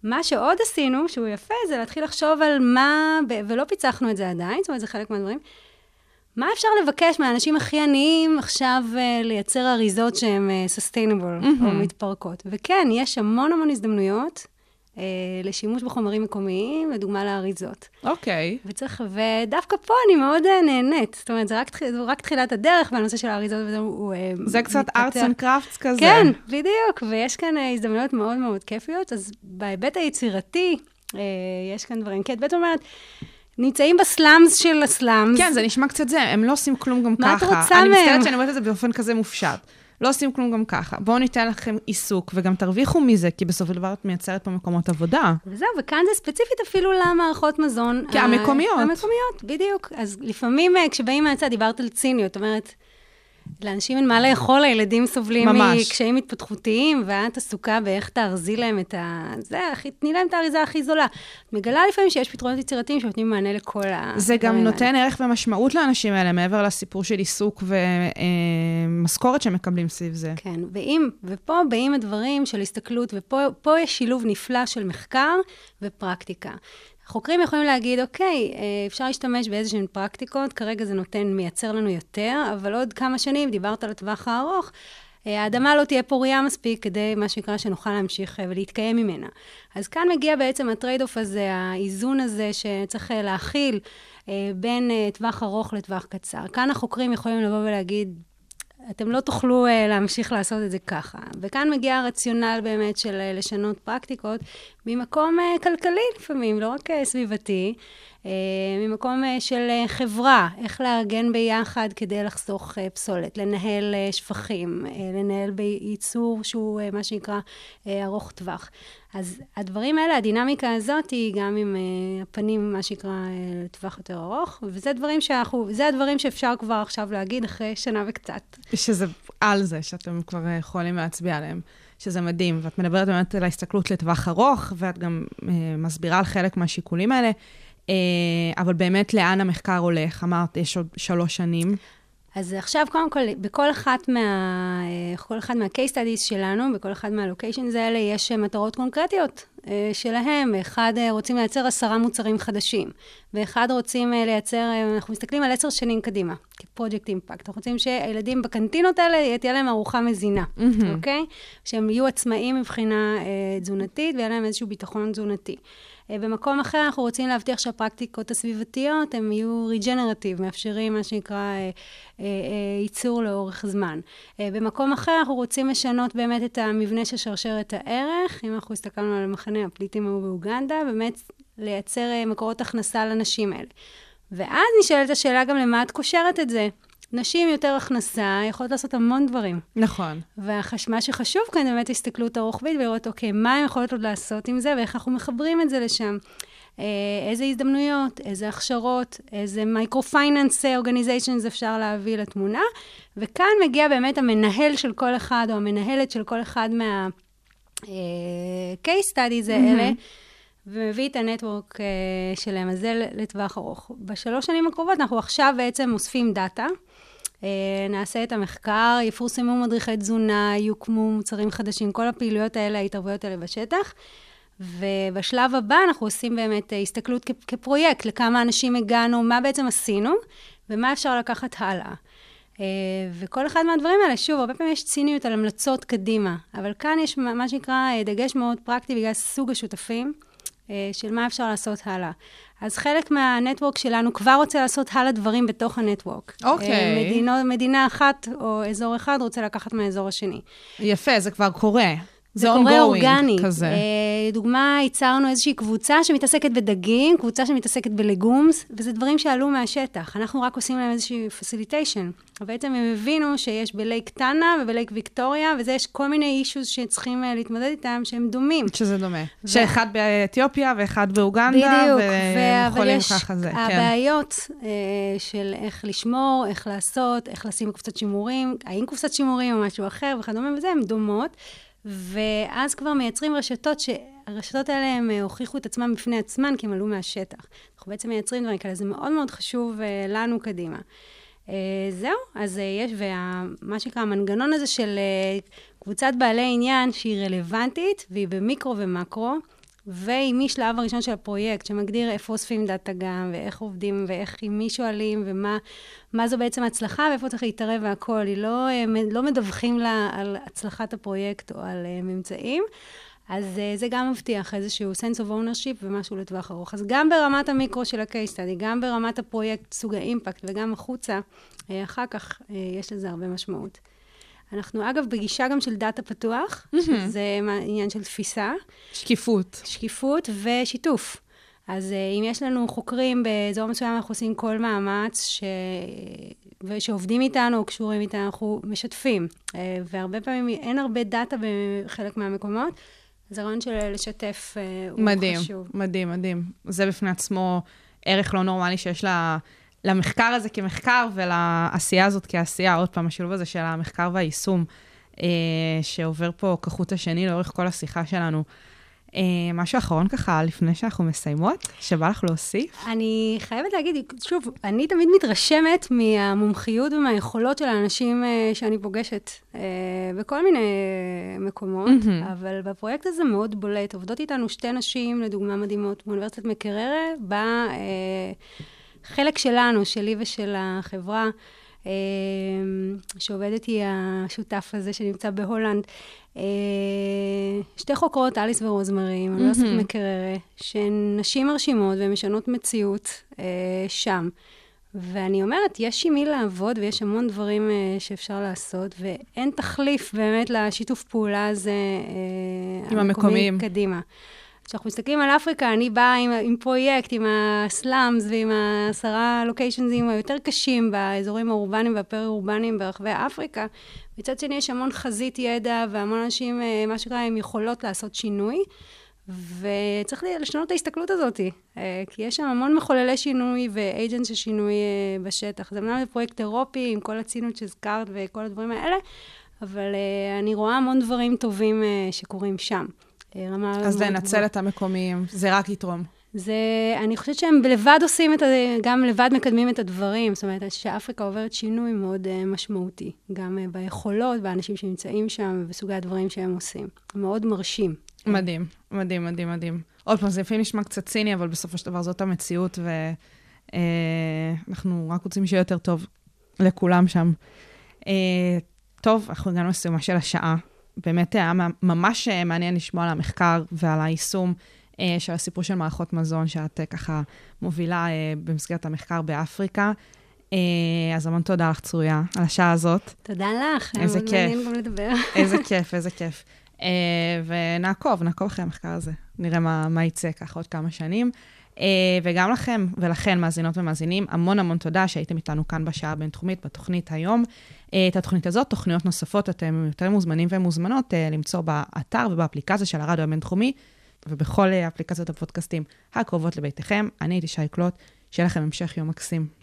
מה שעוד עשינו, שהוא יפה, זה להתחיל לחשוב על מה, ולא פיצחנו את זה עדיין, זאת אומרת, זה חלק מהדברים, מה אפשר לבקש מהאנשים הכי עניים עכשיו uh, לייצר אריזות שהן uh, sustainable mm-hmm. או מתפרקות? וכן, יש המון המון הזדמנויות uh, לשימוש בחומרים מקומיים, לדוגמה לאריזות. אוקיי. וצריך, ודווקא פה אני מאוד uh, נהנית. זאת אומרת, זה רק, זה רק תחילת הדרך, והנושא של האריזות וזה הוא uh, זה קצת arts and crafts כזה. כן, בדיוק, ויש כאן אה, הזדמנויות מאוד מאוד כיפיות, אז בהיבט היצירתי, אה, יש כאן דברים. כי את בעצם אומרת, נמצאים בסלאמס של הסלאמס. כן, זה נשמע קצת זה, הם לא עושים כלום גם מה את ככה. רוצה אני מהם? מצטערת שאני אומרת את זה באופן כזה מופשט. לא עושים כלום גם ככה. בואו ניתן לכם עיסוק, וגם תרוויחו מזה, כי בסופו של דבר את מייצרת פה מקומות עבודה. וזהו, וכאן זה ספציפית אפילו למערכות מזון. כי המקומיות. המקומיות, בדיוק. אז לפעמים אה, כשבאים מהצד, דיברת על ציניות, זאת אומרת, לאנשים אין מה לאכול, הילדים סובלים ממש. מקשיים התפתחותיים, ואת עסוקה באיך תארזי להם את ה... זה, הכי- תני להם את האריזה הכי זולה. את מגלה לפעמים שיש פתרונות יצירתיים שנותנים מענה לכל הדברים זה גם האלה. נותן ערך ומשמעות לאנשים האלה, מעבר לסיפור של עיסוק ומשכורת שהם מקבלים סביב זה. כן, ואם, ופה באים הדברים של הסתכלות, ופה פה יש שילוב נפלא של מחקר ופרקטיקה. חוקרים יכולים להגיד, אוקיי, אה, אפשר להשתמש באיזשהן פרקטיקות, כרגע זה נותן, מייצר לנו יותר, אבל עוד כמה שנים, דיברת על הטווח הארוך, אה, האדמה לא תהיה פוריה מספיק כדי, מה שנקרא, שנוכל להמשיך אה, ולהתקיים ממנה. אז כאן מגיע בעצם ה trade-off הזה, האיזון הזה שצריך להכיל בין טווח ארוך לטווח קצר. כאן החוקרים יכולים לבוא ולהגיד, אתם לא תוכלו uh, להמשיך לעשות את זה ככה. וכאן מגיע הרציונל באמת של uh, לשנות פרקטיקות ממקום uh, כלכלי לפעמים, לא רק uh, סביבתי, ממקום uh, של uh, חברה, איך לארגן ביחד כדי לחסוך פסולת, לנהל שפכים, לנהל בייצור שהוא מה שנקרא ארוך טווח. אז הדברים האלה, הדינמיקה הזאת היא גם עם הפנים, מה שנקרא, לטווח יותר ארוך, וזה דברים שאנחנו, זה הדברים שאפשר כבר עכשיו להגיד אחרי שנה וקצת. שזה על זה, שאתם כבר אה, יכולים להצביע עליהם, שזה מדהים. ואת מדברת באמת על ההסתכלות לטווח ארוך, ואת גם אה, מסבירה על חלק מהשיקולים האלה. אה, אבל באמת, לאן המחקר הולך? אמרת, יש עוד שלוש שנים. אז עכשיו, קודם כל, בכל אחת מה... אה, כל אחד מה-case studies שלנו, בכל אחד מה-locations האלה, יש אה, מטרות קונקרטיות שלהם. אחד רוצים לייצר עשרה מוצרים חדשים, ואחד רוצים לייצר, אנחנו מסתכלים על עשר שנים קדימה, כפרויקט אימפקט. אנחנו רוצים שהילדים בקנטינות האלה, תהיה להם ארוחה מזינה, אוקיי? שהם יהיו עצמאים מבחינה תזונתית, ויהיה להם איזשהו ביטחון תזונתי. אה, במקום אחר אנחנו רוצים להבטיח שהפרקטיקות הסביבתיות הן יהיו ריג'נרטיב, מאפשרים מה שנקרא אה, אה, ייצור לאורך זמן. במקום אחר אנחנו רוצים לשנות באמת את המבנה של שרשרת הערך. אם אנחנו הסתכלנו על מחנה הפליטים ההוא באוגנדה, באמת לייצר מקורות הכנסה לנשים האלה. ואז נשאלת השאלה גם למה את קושרת את זה. נשים יותר הכנסה יכולות לעשות המון דברים. נכון. ומה שחשוב כאן באמת הסתכלות הרוחבית ולראות, אוקיי, מה הן יכולות עוד לעשות עם זה ואיך אנחנו מחברים את זה לשם. אה, איזה הזדמנויות, איזה הכשרות, איזה micro-finance organizations אפשר להביא לתמונה. וכאן מגיע באמת המנהל של כל אחד, או המנהלת של כל אחד מה-case studies האלה, ומביא את הנטוורק אה, שלהם, אז זה לטווח ארוך. בשלוש שנים הקרובות אנחנו עכשיו בעצם אוספים דאטה. אה, נעשה את המחקר, יפורסמו מדריכי תזונה, יוקמו מוצרים חדשים, כל הפעילויות האלה, ההתערבויות האלה בשטח. ובשלב הבא אנחנו עושים באמת אה, הסתכלות כ- כפרויקט, לכמה אנשים הגענו, מה בעצם עשינו, ומה אפשר לקחת הלאה. אה, וכל אחד מהדברים האלה, שוב, הרבה פעמים יש ציניות על המלצות קדימה, אבל כאן יש מה שנקרא דגש מאוד פרקטי בגלל סוג השותפים, של מה אפשר לעשות הלאה. אז חלק מהנטוורק שלנו כבר רוצה לעשות הלאה דברים בתוך הנטוורק. אוקיי. מדינו, מדינה אחת או אזור אחד רוצה לקחת מהאזור השני. יפה, זה כבר קורה. זה קורה אורגני. כזה. אה, דוגמה, ייצרנו איזושהי קבוצה שמתעסקת בדגים, קבוצה שמתעסקת בלגומס, וזה דברים שעלו מהשטח. אנחנו רק עושים להם איזושהי פסיליטיישן. ובעצם הם הבינו שיש בלייק טאנה ובלייק ויקטוריה, וזה יש כל מיני אישוז שצריכים אה, להתמודד איתם, שהם דומים. שזה דומה. ו... שאחד באתיופיה ואחד באוגנדה, בדיוק, והם יכולים יש ככה זה, כן. הבעיות אה, של איך לשמור, איך לעשות, איך לשים קופסת שימורים, האם קופסת שימורים או משהו אחר וכדומה, וזה, הן דומות. ואז כבר מייצרים רשתות שהרשתות האלה הם אה, הוכיחו את עצמם בפני עצמן כי הם עלו מהשטח. אנחנו בעצם מייצרים דברים כאלה, זה מאוד מאוד חשוב uh, לנו קדימה. Uh, זהו, אז יש, ומה שנקרא, המנגנון הזה של קבוצת בעלי עניין שהיא רלוונטית והיא במיקרו ומקרו, והיא משלב הראשון של הפרויקט, שמגדיר איפה אוספים דאטה גם, ואיך עובדים, ואיך עם מי שואלים, ומה זו בעצם הצלחה, ואיפה צריך להתערב והכול. היא לא, אה, לא מדווחים לה על הצלחת הפרויקט או על uh, ממצאים. אז uh, זה גם מבטיח איזשהו sense of ownership ומשהו לטווח ארוך. אז גם ברמת המיקרו של ה-case study, גם ברמת הפרויקט, סוג האימפקט, וגם החוצה, אחר כך יש לזה הרבה משמעות. אנחנו אגב בגישה גם של דאטה פתוח, mm-hmm. שזה עניין של תפיסה. שקיפות. שקיפות ושיתוף. אז אם יש לנו חוקרים באזור מסוים, אנחנו עושים כל מאמץ ש... ושעובדים איתנו או קשורים איתנו, אנחנו משתפים. והרבה פעמים אין הרבה דאטה בחלק מהמקומות, אז הרעיון של לשתף הוא מדהים, חשוב. מדהים, מדהים. זה בפני עצמו ערך לא נורמלי שיש לה... למחקר הזה כמחקר ולעשייה הזאת כעשייה, עוד פעם, השילוב הזה של המחקר והיישום, אה, שעובר פה כחוט השני לאורך כל השיחה שלנו. אה, משהו אחרון ככה, לפני שאנחנו מסיימות, שבא לך להוסיף? אני חייבת להגיד, שוב, אני תמיד מתרשמת מהמומחיות ומהיכולות של האנשים אה, שאני פוגשת אה, בכל מיני מקומות, mm-hmm. אבל בפרויקט הזה מאוד בולט. עובדות איתנו שתי נשים, לדוגמה מדהימות, באוניברסיטת מקררה, בה... אה, חלק שלנו, שלי ושל החברה, אה, שעובדת היא השותף הזה שנמצא בהולנד, אה, שתי חוקרות, אליס ורוזמרי, מאוניברסיטת mm-hmm. מקררה, שהן נשים מרשימות והן משנות מציאות אה, שם. ואני אומרת, יש עם מי לעבוד ויש המון דברים uh, שאפשר לעשות, ואין תחליף באמת לשיתוף פעולה הזה, uh, עם המקומיים. קדימה. כשאנחנו מסתכלים על אפריקה, אני באה עם, עם פרויקט, עם הסלאמס ועם העשרה לוקיישנזים היותר קשים באזורים האורבניים והפר-אורבניים ברחבי אפריקה. מצד שני, יש המון חזית ידע והמון אנשים, אה, מה שנקרא, עם יכולות לעשות שינוי. וצריך לשנות את ההסתכלות הזאת, אה, כי יש שם המון מחוללי שינוי ואייג'נט של שינוי אה, בשטח. זה אמנם פרויקט אירופי עם כל הצינות שהזכרת וכל הדברים האלה, אבל אני רואה המון דברים טובים שקורים שם. רמה... אז לנצל את המקומיים, זה רק יתרום. זה, אני חושבת שהם לבד עושים את ה... גם לבד מקדמים את הדברים. זאת אומרת, שאפריקה עוברת שינוי מאוד uh, משמעותי, גם uh, ביכולות, באנשים שנמצאים שם, ובסוגי הדברים שהם עושים. מאוד מרשים. מדהים, מדהים, מדהים, מדהים. עוד פעם, זה לפעמים נשמע קצת ציני, אבל בסופו של דבר זאת המציאות, ואנחנו uh, רק רוצים שיהיה יותר טוב לכולם שם. Uh, טוב, אנחנו הגענו לסיומה של השעה. באמת היה ממש מעניין לשמוע על המחקר ועל היישום אה, של הסיפור של מערכות מזון, שאת אה, ככה מובילה אה, במסגרת המחקר באפריקה. אז המון תודה לך, צרויה, על השעה הזאת. תודה לך, איזה כיף. מעניין גם לדבר. איזה [LAUGHS] כיף, איזה כיף. ונעקוב, נעקוב אחרי המחקר הזה. נראה מה, מה יצא ככה עוד כמה שנים. וגם לכם ולכן, מאזינות ומאזינים, המון המון תודה שהייתם איתנו כאן בשעה הבינתחומית, בתוכנית היום. את התוכנית הזאת, תוכניות נוספות, אתם יותר מוזמנים ומוזמנות למצוא באתר ובאפליקציה של הרדיו הבינתחומי, ובכל אפליקציות הפודקאסטים הקרובות לביתכם. אני הייתי שי קלוט, שיהיה לכם המשך יום מקסים.